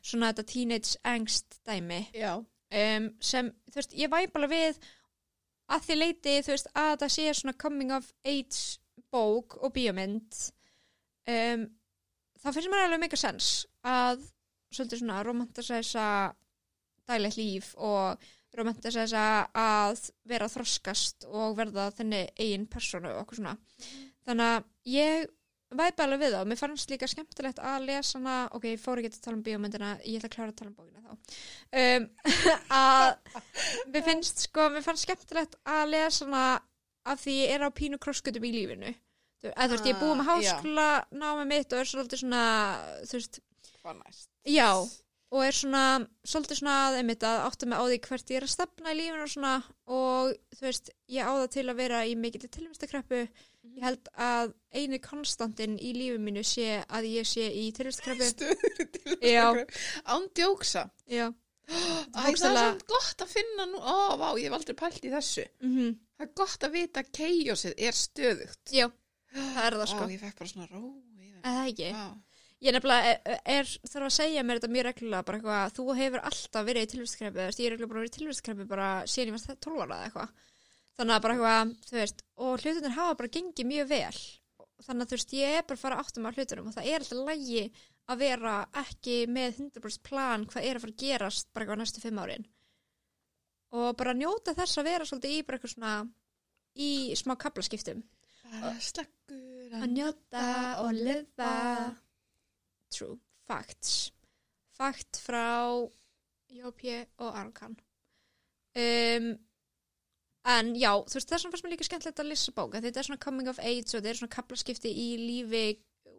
svona þetta teenage angst dæmi Já, um, sem, þú veist, ég væp alveg við að því leiti, þú veist, að það sé svona coming of age bók og bíómynd um, þá finnst mér alveg mega sens að svolítið svona romanticisa daglegt líf og romantisa þess að vera þroskast og verða þenni eigin persónu og okkur svona. Þannig að ég væpa alveg við þá. Mér fannst líka skemmtilegt að lesa hana, ok, ég fór ekki að tala um bíómyndina, ég ætla að klára að tala um bókina þá. Um, að mér finnst sko, mér fannst skemmtilegt að lesa hana af því ég er á pínu krosskutum í lífinu. Þú, þú veist, ég er búið með Ah, já. háskóla námið mitt og er svolítið svona, þú veist? Já, og er svona svolítið svona að einmitt að átta mig á því hvert ég er að stefna í lífinu og svona og þú veist, ég á það til að vera í mikill tilvistakreppu ég held að eini konstantin í lífinu mínu sé að ég sé í tilvistakreppu Stöður til Já. Án djóksa. Já, það er samt gott að finna nú, ó, vá, ég hef aldrei pælt í þessu. mm Það er gott að vita að keiosið er stöðugt. já það er það sko, Ó, ég fekk bara svona ró það ekki Vá. Ég nefnilega er, er þarf að segja mér þetta mjög reglulega bara eitthvað, þú hefur alltaf verið í veist, ég er reglulega bara verið í tilvistarkreppu bara síðan ég var 12 ára eða eitthvað þannig að bara eitthvað, þú veist og hlutunir hafa bara gengið mjög vel. Þannig að þú veist, ég er bara að fara áttum á hlutunum og það er alltaf lægi að vera ekki með 100% plan hvað er að fara að gerast bara eitthvað næstu fimm árin. Og bara njóta þess að vera svolítið í bara eitthvað svona í smá kaplaskiptum Bara slekkur að njóta og lifa. true, facts. Fakt frá Jópi og Arnkan. Um, en já þú veist þess vegna fannst mér líka skemmtilegt að lesa bóka þetta er svona coming of age og þetta er svona kaplaskipti í lífi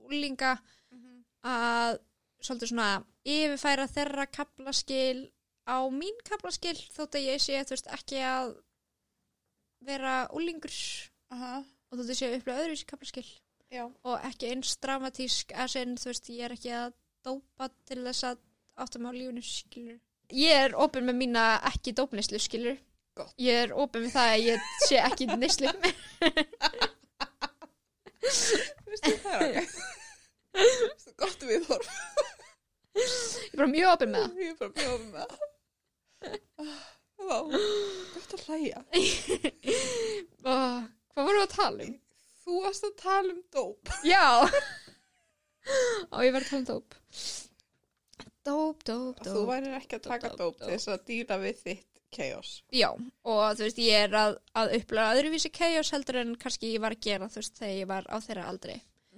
úlinga Mhm. að svolítið svona yfirfæra þeirra kaplaskil á mín kaplaskil þótt að ég sé þú veist ekki að vera úlingur Aha, og þótt að ég sé að upplifa öðruvísi kaplaskil já. og ekki eins dramatísk að sinn, þú veist, ég er ekki að dópa til þess að átta mig á lífinu skilur. Ég er opinn með mína ekki dópnislu skilur. Gott. Ég er opinn með það að ég sé ekki neyslu. Veistu, það er ok. Veistu, gott viðhorf. Ég er bara mjög opinn með það. Ég er bara bjóðum með það. Vá, gott að hlæja. Hvað vorum við að tala um? Þú varst að tala um dóp. Já. og ég verði að tala um dóp. Dóp, dóp, Þú dóp. værir ekki að taka dóp, til þess að dýra við þitt chaos. Já, og þú veist, ég er að, að upplega öðruvísi chaos heldur en kannski ég var að gera, þú veist, þegar ég var á þeirra aldri.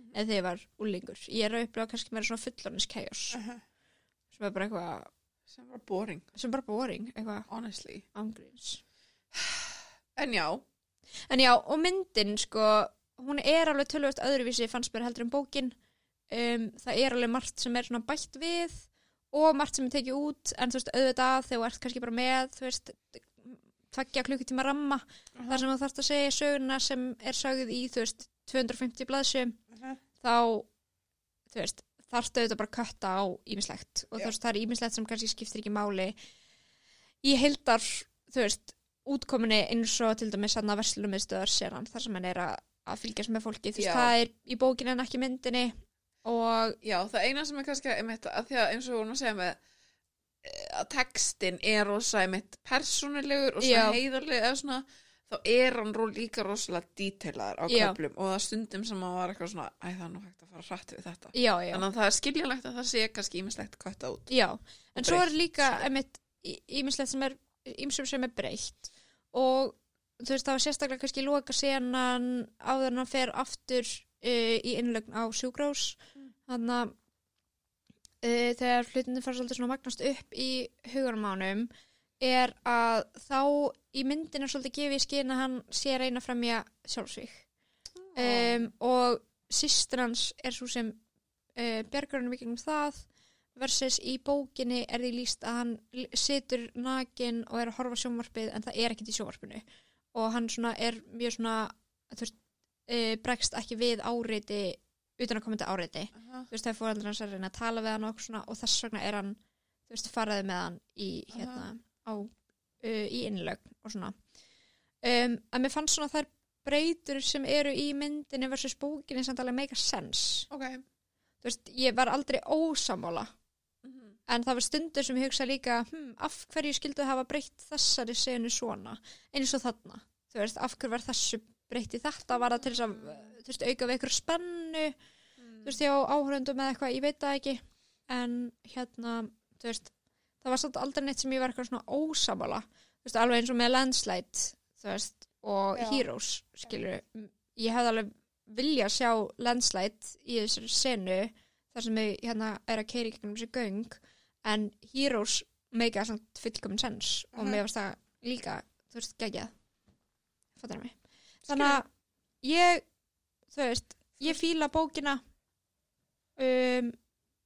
Eða þegar ég var úlingur. Ég er að upplega kannski meira svona fullorins chaos. sem er bara eitthvað, Sem var boring, sem er bara boring, eitthvað honestly. ángríns. En já, En já, og myndin, sko, hún er alveg tölvöld öðruvísi, fannst mér heldur um bókin. Um, það er alveg margt sem er svona bætt við og margt sem er tekið út, en þú veist, auðvitað þegar þú ert kannski bara með, þú veist, tveggja klukkutíma ramma, þar sem þú þarfst að segja söguna sem er sögð í, þú veist, 250 blaðsum, Mhm. þá, þú veist, þarftu auðvitað bara að kötta á ímislegt og Já. þú veist, það er ímislegt sem kannski skiptir ekki máli í heildar, þú veist, útkominni eins og til dæmis sann að verslumiðstöðar séran, þar sem hann er að, að fylgjast með fólki, þú veist, Já. það er í bókinu en ekki myndinni og já, það eina sem er kannski einmitt, að því að eins og hún að segja með eh, að textin er rosa einmitt persónulegur og svona Já. heiðarlega eða svona, þá er hann líka rosalega díteilaður á Já. köflum. Og það stundum sem að var eitthvað svona æ, það er nú hægt að fara hratt við þetta. Já, já, að það er skiljanlegt að það sé kannski ímislegt kvætta út já, en svo er breytt, líka einmitt ímislegt sem er ímsum sem er breytt. Og þú veist, það var sérstaklega kannski loka senan áður en hann fer aftur uh, í innlögn á sjúgrós Mm. þannig að uh, þegar hlutinni fara svolítið svona að magnast upp í hugarmánum er að þá í myndinu er svolítið gefið í skinn að hann sé að reyna að fremja sjálfsvík um, og sýstir hans er svo sem uh, bjargar hann mikið um það versus í bókinni er því líst að hann situr nakin og er að horfa á sjónvarpið en það er ekkert í sjónvarpinu. Og hann svona er mjög svona veist, uh, bregst ekki við áreiti utan að koma til áreiti Aha. þú veist, það er fóreldur hans að reyna að tala við hann og, svona, og þess vegna er hann þú veist, faraði með hann í hérna, á, uh, í innlögn og svona. Um, að mér fannst svona þær breytur sem eru í myndinni versus bókinni samt alveg make a sense. Ok. Þú veist, ég var aldrei ósamála Mhm. en það var stundur sem ég hugsa líka hm, af hverju skildu hafa breytt þessari senu svona, eins og þarna. Þú veist, af hverju var þessu breytt í þetta var það til þess að, þú veist, auka við ykkur spennu, þú veist, hjá áhörundum eða eitthvað, ég veit það ekki. En hérna, þú veist það var samt aldrei neitt sem ég var eitthvað svona ósamala þú veist, alveg eins og með Landslide þú veist, og Já. Heroes skilur, ég hefði alveg vilja sjá Landslide í þessari senu þar sem ég hérna er að keiri gegnum þessi göng en Heroes make a samt fullkomin sens og Mhm. mér varst það líka þú veist, geggjað. Fattar mig þannig að ég þú veist, ég fíla bókina um,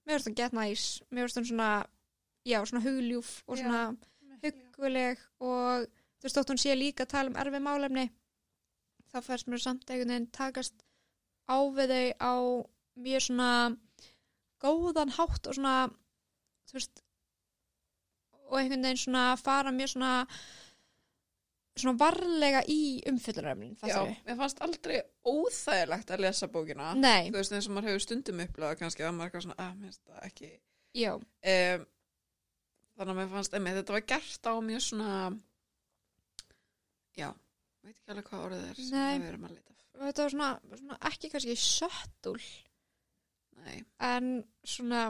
mér finnst það gett næs mér finnst það svona, já, svona hugljúf og svona hugguleg og þú veist, þótt hún sé líka að tala um erfið málefni þá færst mér samt einhvern veginn takast á við þau á mjög svona góðan hátt og svona þú veist og einhvern veginn svona fara mjög svona svona varlega í umfyllunaröfnin Já, mér fannst aldrei óþægilegt að lesa bókina. Nei, þú veist eins og maður hefur stundum upplegað kannski að maður er svona, að mér finnst það ekki. Já, um, þannig að mér fannst einmitt, þetta var gert á mjög svona já, veit ekki alveg hvað orðið er sem við erum að og þetta var svona, svona ekki kannski söttul Nei, en svona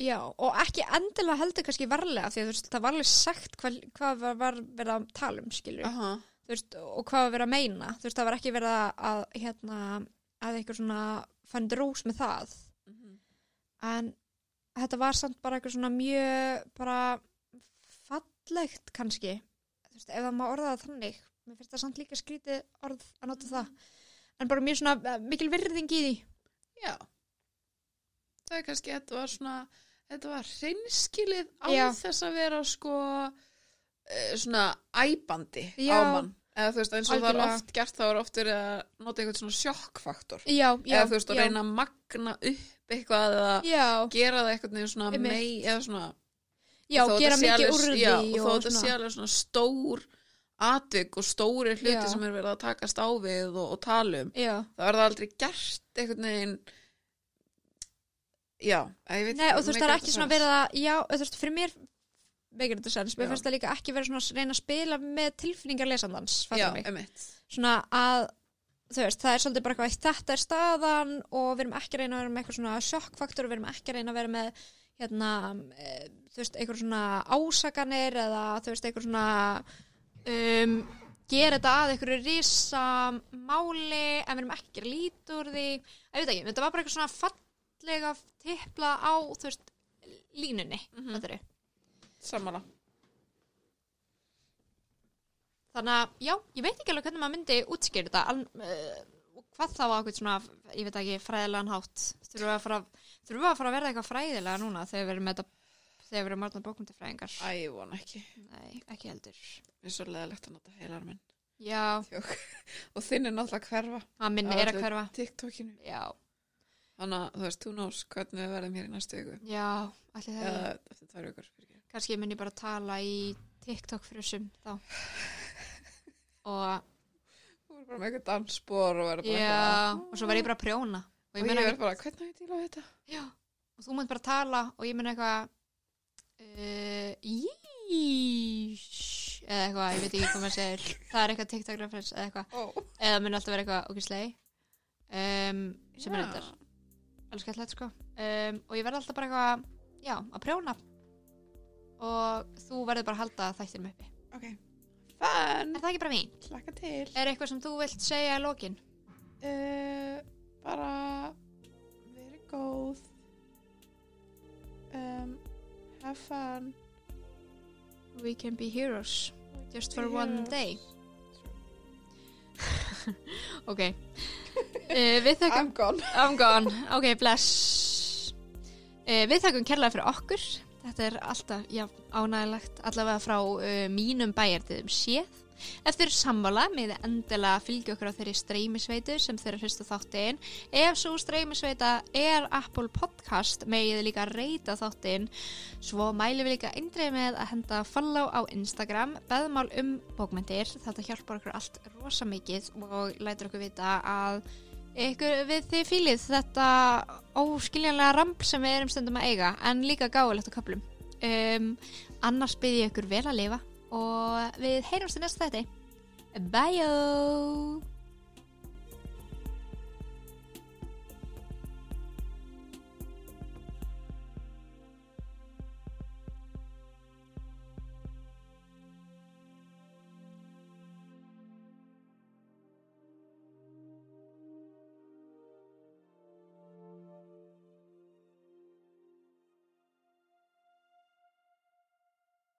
já, og ekki endilega heldur kannski varlega því að það var alveg sagt hvað, hvað var, var verið að tala um skilur aha, þú veist, og hvað var verið að meina. Þú veist, það var ekki verið að, hérna, að eitthvað svona fann drós með það. Mhm, en þetta var samt bara eitthvað svona mjög bara fallegt kannski. Þú veist, ef það má orða það þannig. Mér finnst það samt líka skrítið orð að nota það. En bara mjög svona eh, mikil virðing í því. Já. Það er kannski, þetta var svona þetta var hreinskilið á Já. þess að vera sko eh, svona æbandi Já. á mann eða þú veist, eins og það Algjörlega. er oft gert þá er oft verið að nota eitthvað svona sjokkfaktor já, já, eða þú veist, að já, reyna að magna upp eitthvað eða já, gera það eitthvað neginn svona Einmitt. mei eða svona já, þó gera þetta sé mikið alveg- úr því já, og þó þetta sé alveg svona stór atvik og stóri hluti Já. sem er verið að takast á við og, og tala um já, það er það aldrei gert einhvern veginn já, veit Nei, og þú veist, það er ekki svona verið að, já, þú veist, fyrir mér veikir þetta sens, mér finnst það líka ekki verið svona að reyna að spila með tilfinningar lesandans, já, svona að þú veist, það er svolítið bara eitthvað þetta er staðan og við erum ekki að reyna að vera með eitthvað svona sjokkfaktor, við erum ekki að reyna að vera með hérna, e, þú veist, eitthvað svona ásakanir eða þú veist, eitthvað svona um, gera þetta að einhverju risa máli en við erum ekki að gera lít úr því. Ég veit ekki, þetta var bara eitthvað svona fallega tipla á, þú veist línunni, þetta er sammála. Þannig að, já, ég veit ekki alveg hvernig maður myndi útskýra þetta al, uh, hvað þá á eitthvað svona, ég veit ekki, fræðilegan hátt. Þurfum við að fara, þurfum við að, fara að verða eitthvað fræðilega núna þegar við erum með þetta þegar við erum margna bókmyndafræðingar Æ, ég vona ekki. Nei, ekki heldur. Mér er svo leðilegt að nota heilar minn. Já, Og þinn er náttúrulega hverfa að minni Á er að hverfa. TikTokinu. Já, Þannig að þú veist, þú nós hvernig við verðum hér í næstu viku já, allir það Eða eftir tvær vikur. Kannski mun ég bara tala í TikTok frusum þá Og, Þú verður bara með eitthvað dansspor og verður bara já, og svo verð ég bara að prjóna Og Og ég ég mun verður bara, hvernig hætti ég að þetta? Já, og þú munt bara tala og ég mun eitthvað uh, Ís eða eitthvað, ég veit ekki hvað maður segir það er eitthvað TikTok reference eða eitthvað Ó, eða mun alltaf vera eitthvað okkur slei um, sem er Já. þetta alveg skemmtilegt sko. Um, og ég verð alltaf bara eitthvað já, að prjóna. Og þú verður bara að halda þættinum uppi. Ok. Fun, er það ekki bara mín? slaka til. Er eitthvað sem þú vilt segja í lokin? uh, Bara verið góð. Um, Have fun. We can be heroes just for one day. Ok uh, við þakkum I'm gone. I'm gone, ok, bless. Uh, Við þakkum kærlega fyrir okkur. Þetta er alltaf, já, ánægilegt allavega frá uh, mínum bæjartiðum séð Eftir sammála með endilega fylgja okkur á þeirri streymisveitu sem þeirra hlusta þáttinn. Ef svo streymisveita er Apple Podcast megið líka reyta þáttinn. Svo mælum við líka eindreið með að henda follow á Instagram beðmál um bókmyndir Þetta hjálpar okkur allt rosa mikið og lætur okkur vita að ykkur við þið fílið þetta óskiljanlega ramp sem við erum stundum að eiga en líka gáðilegt á köplum um, annars byrði ég ykkur vel að lifa og við heyrumst í næsta þetta Bye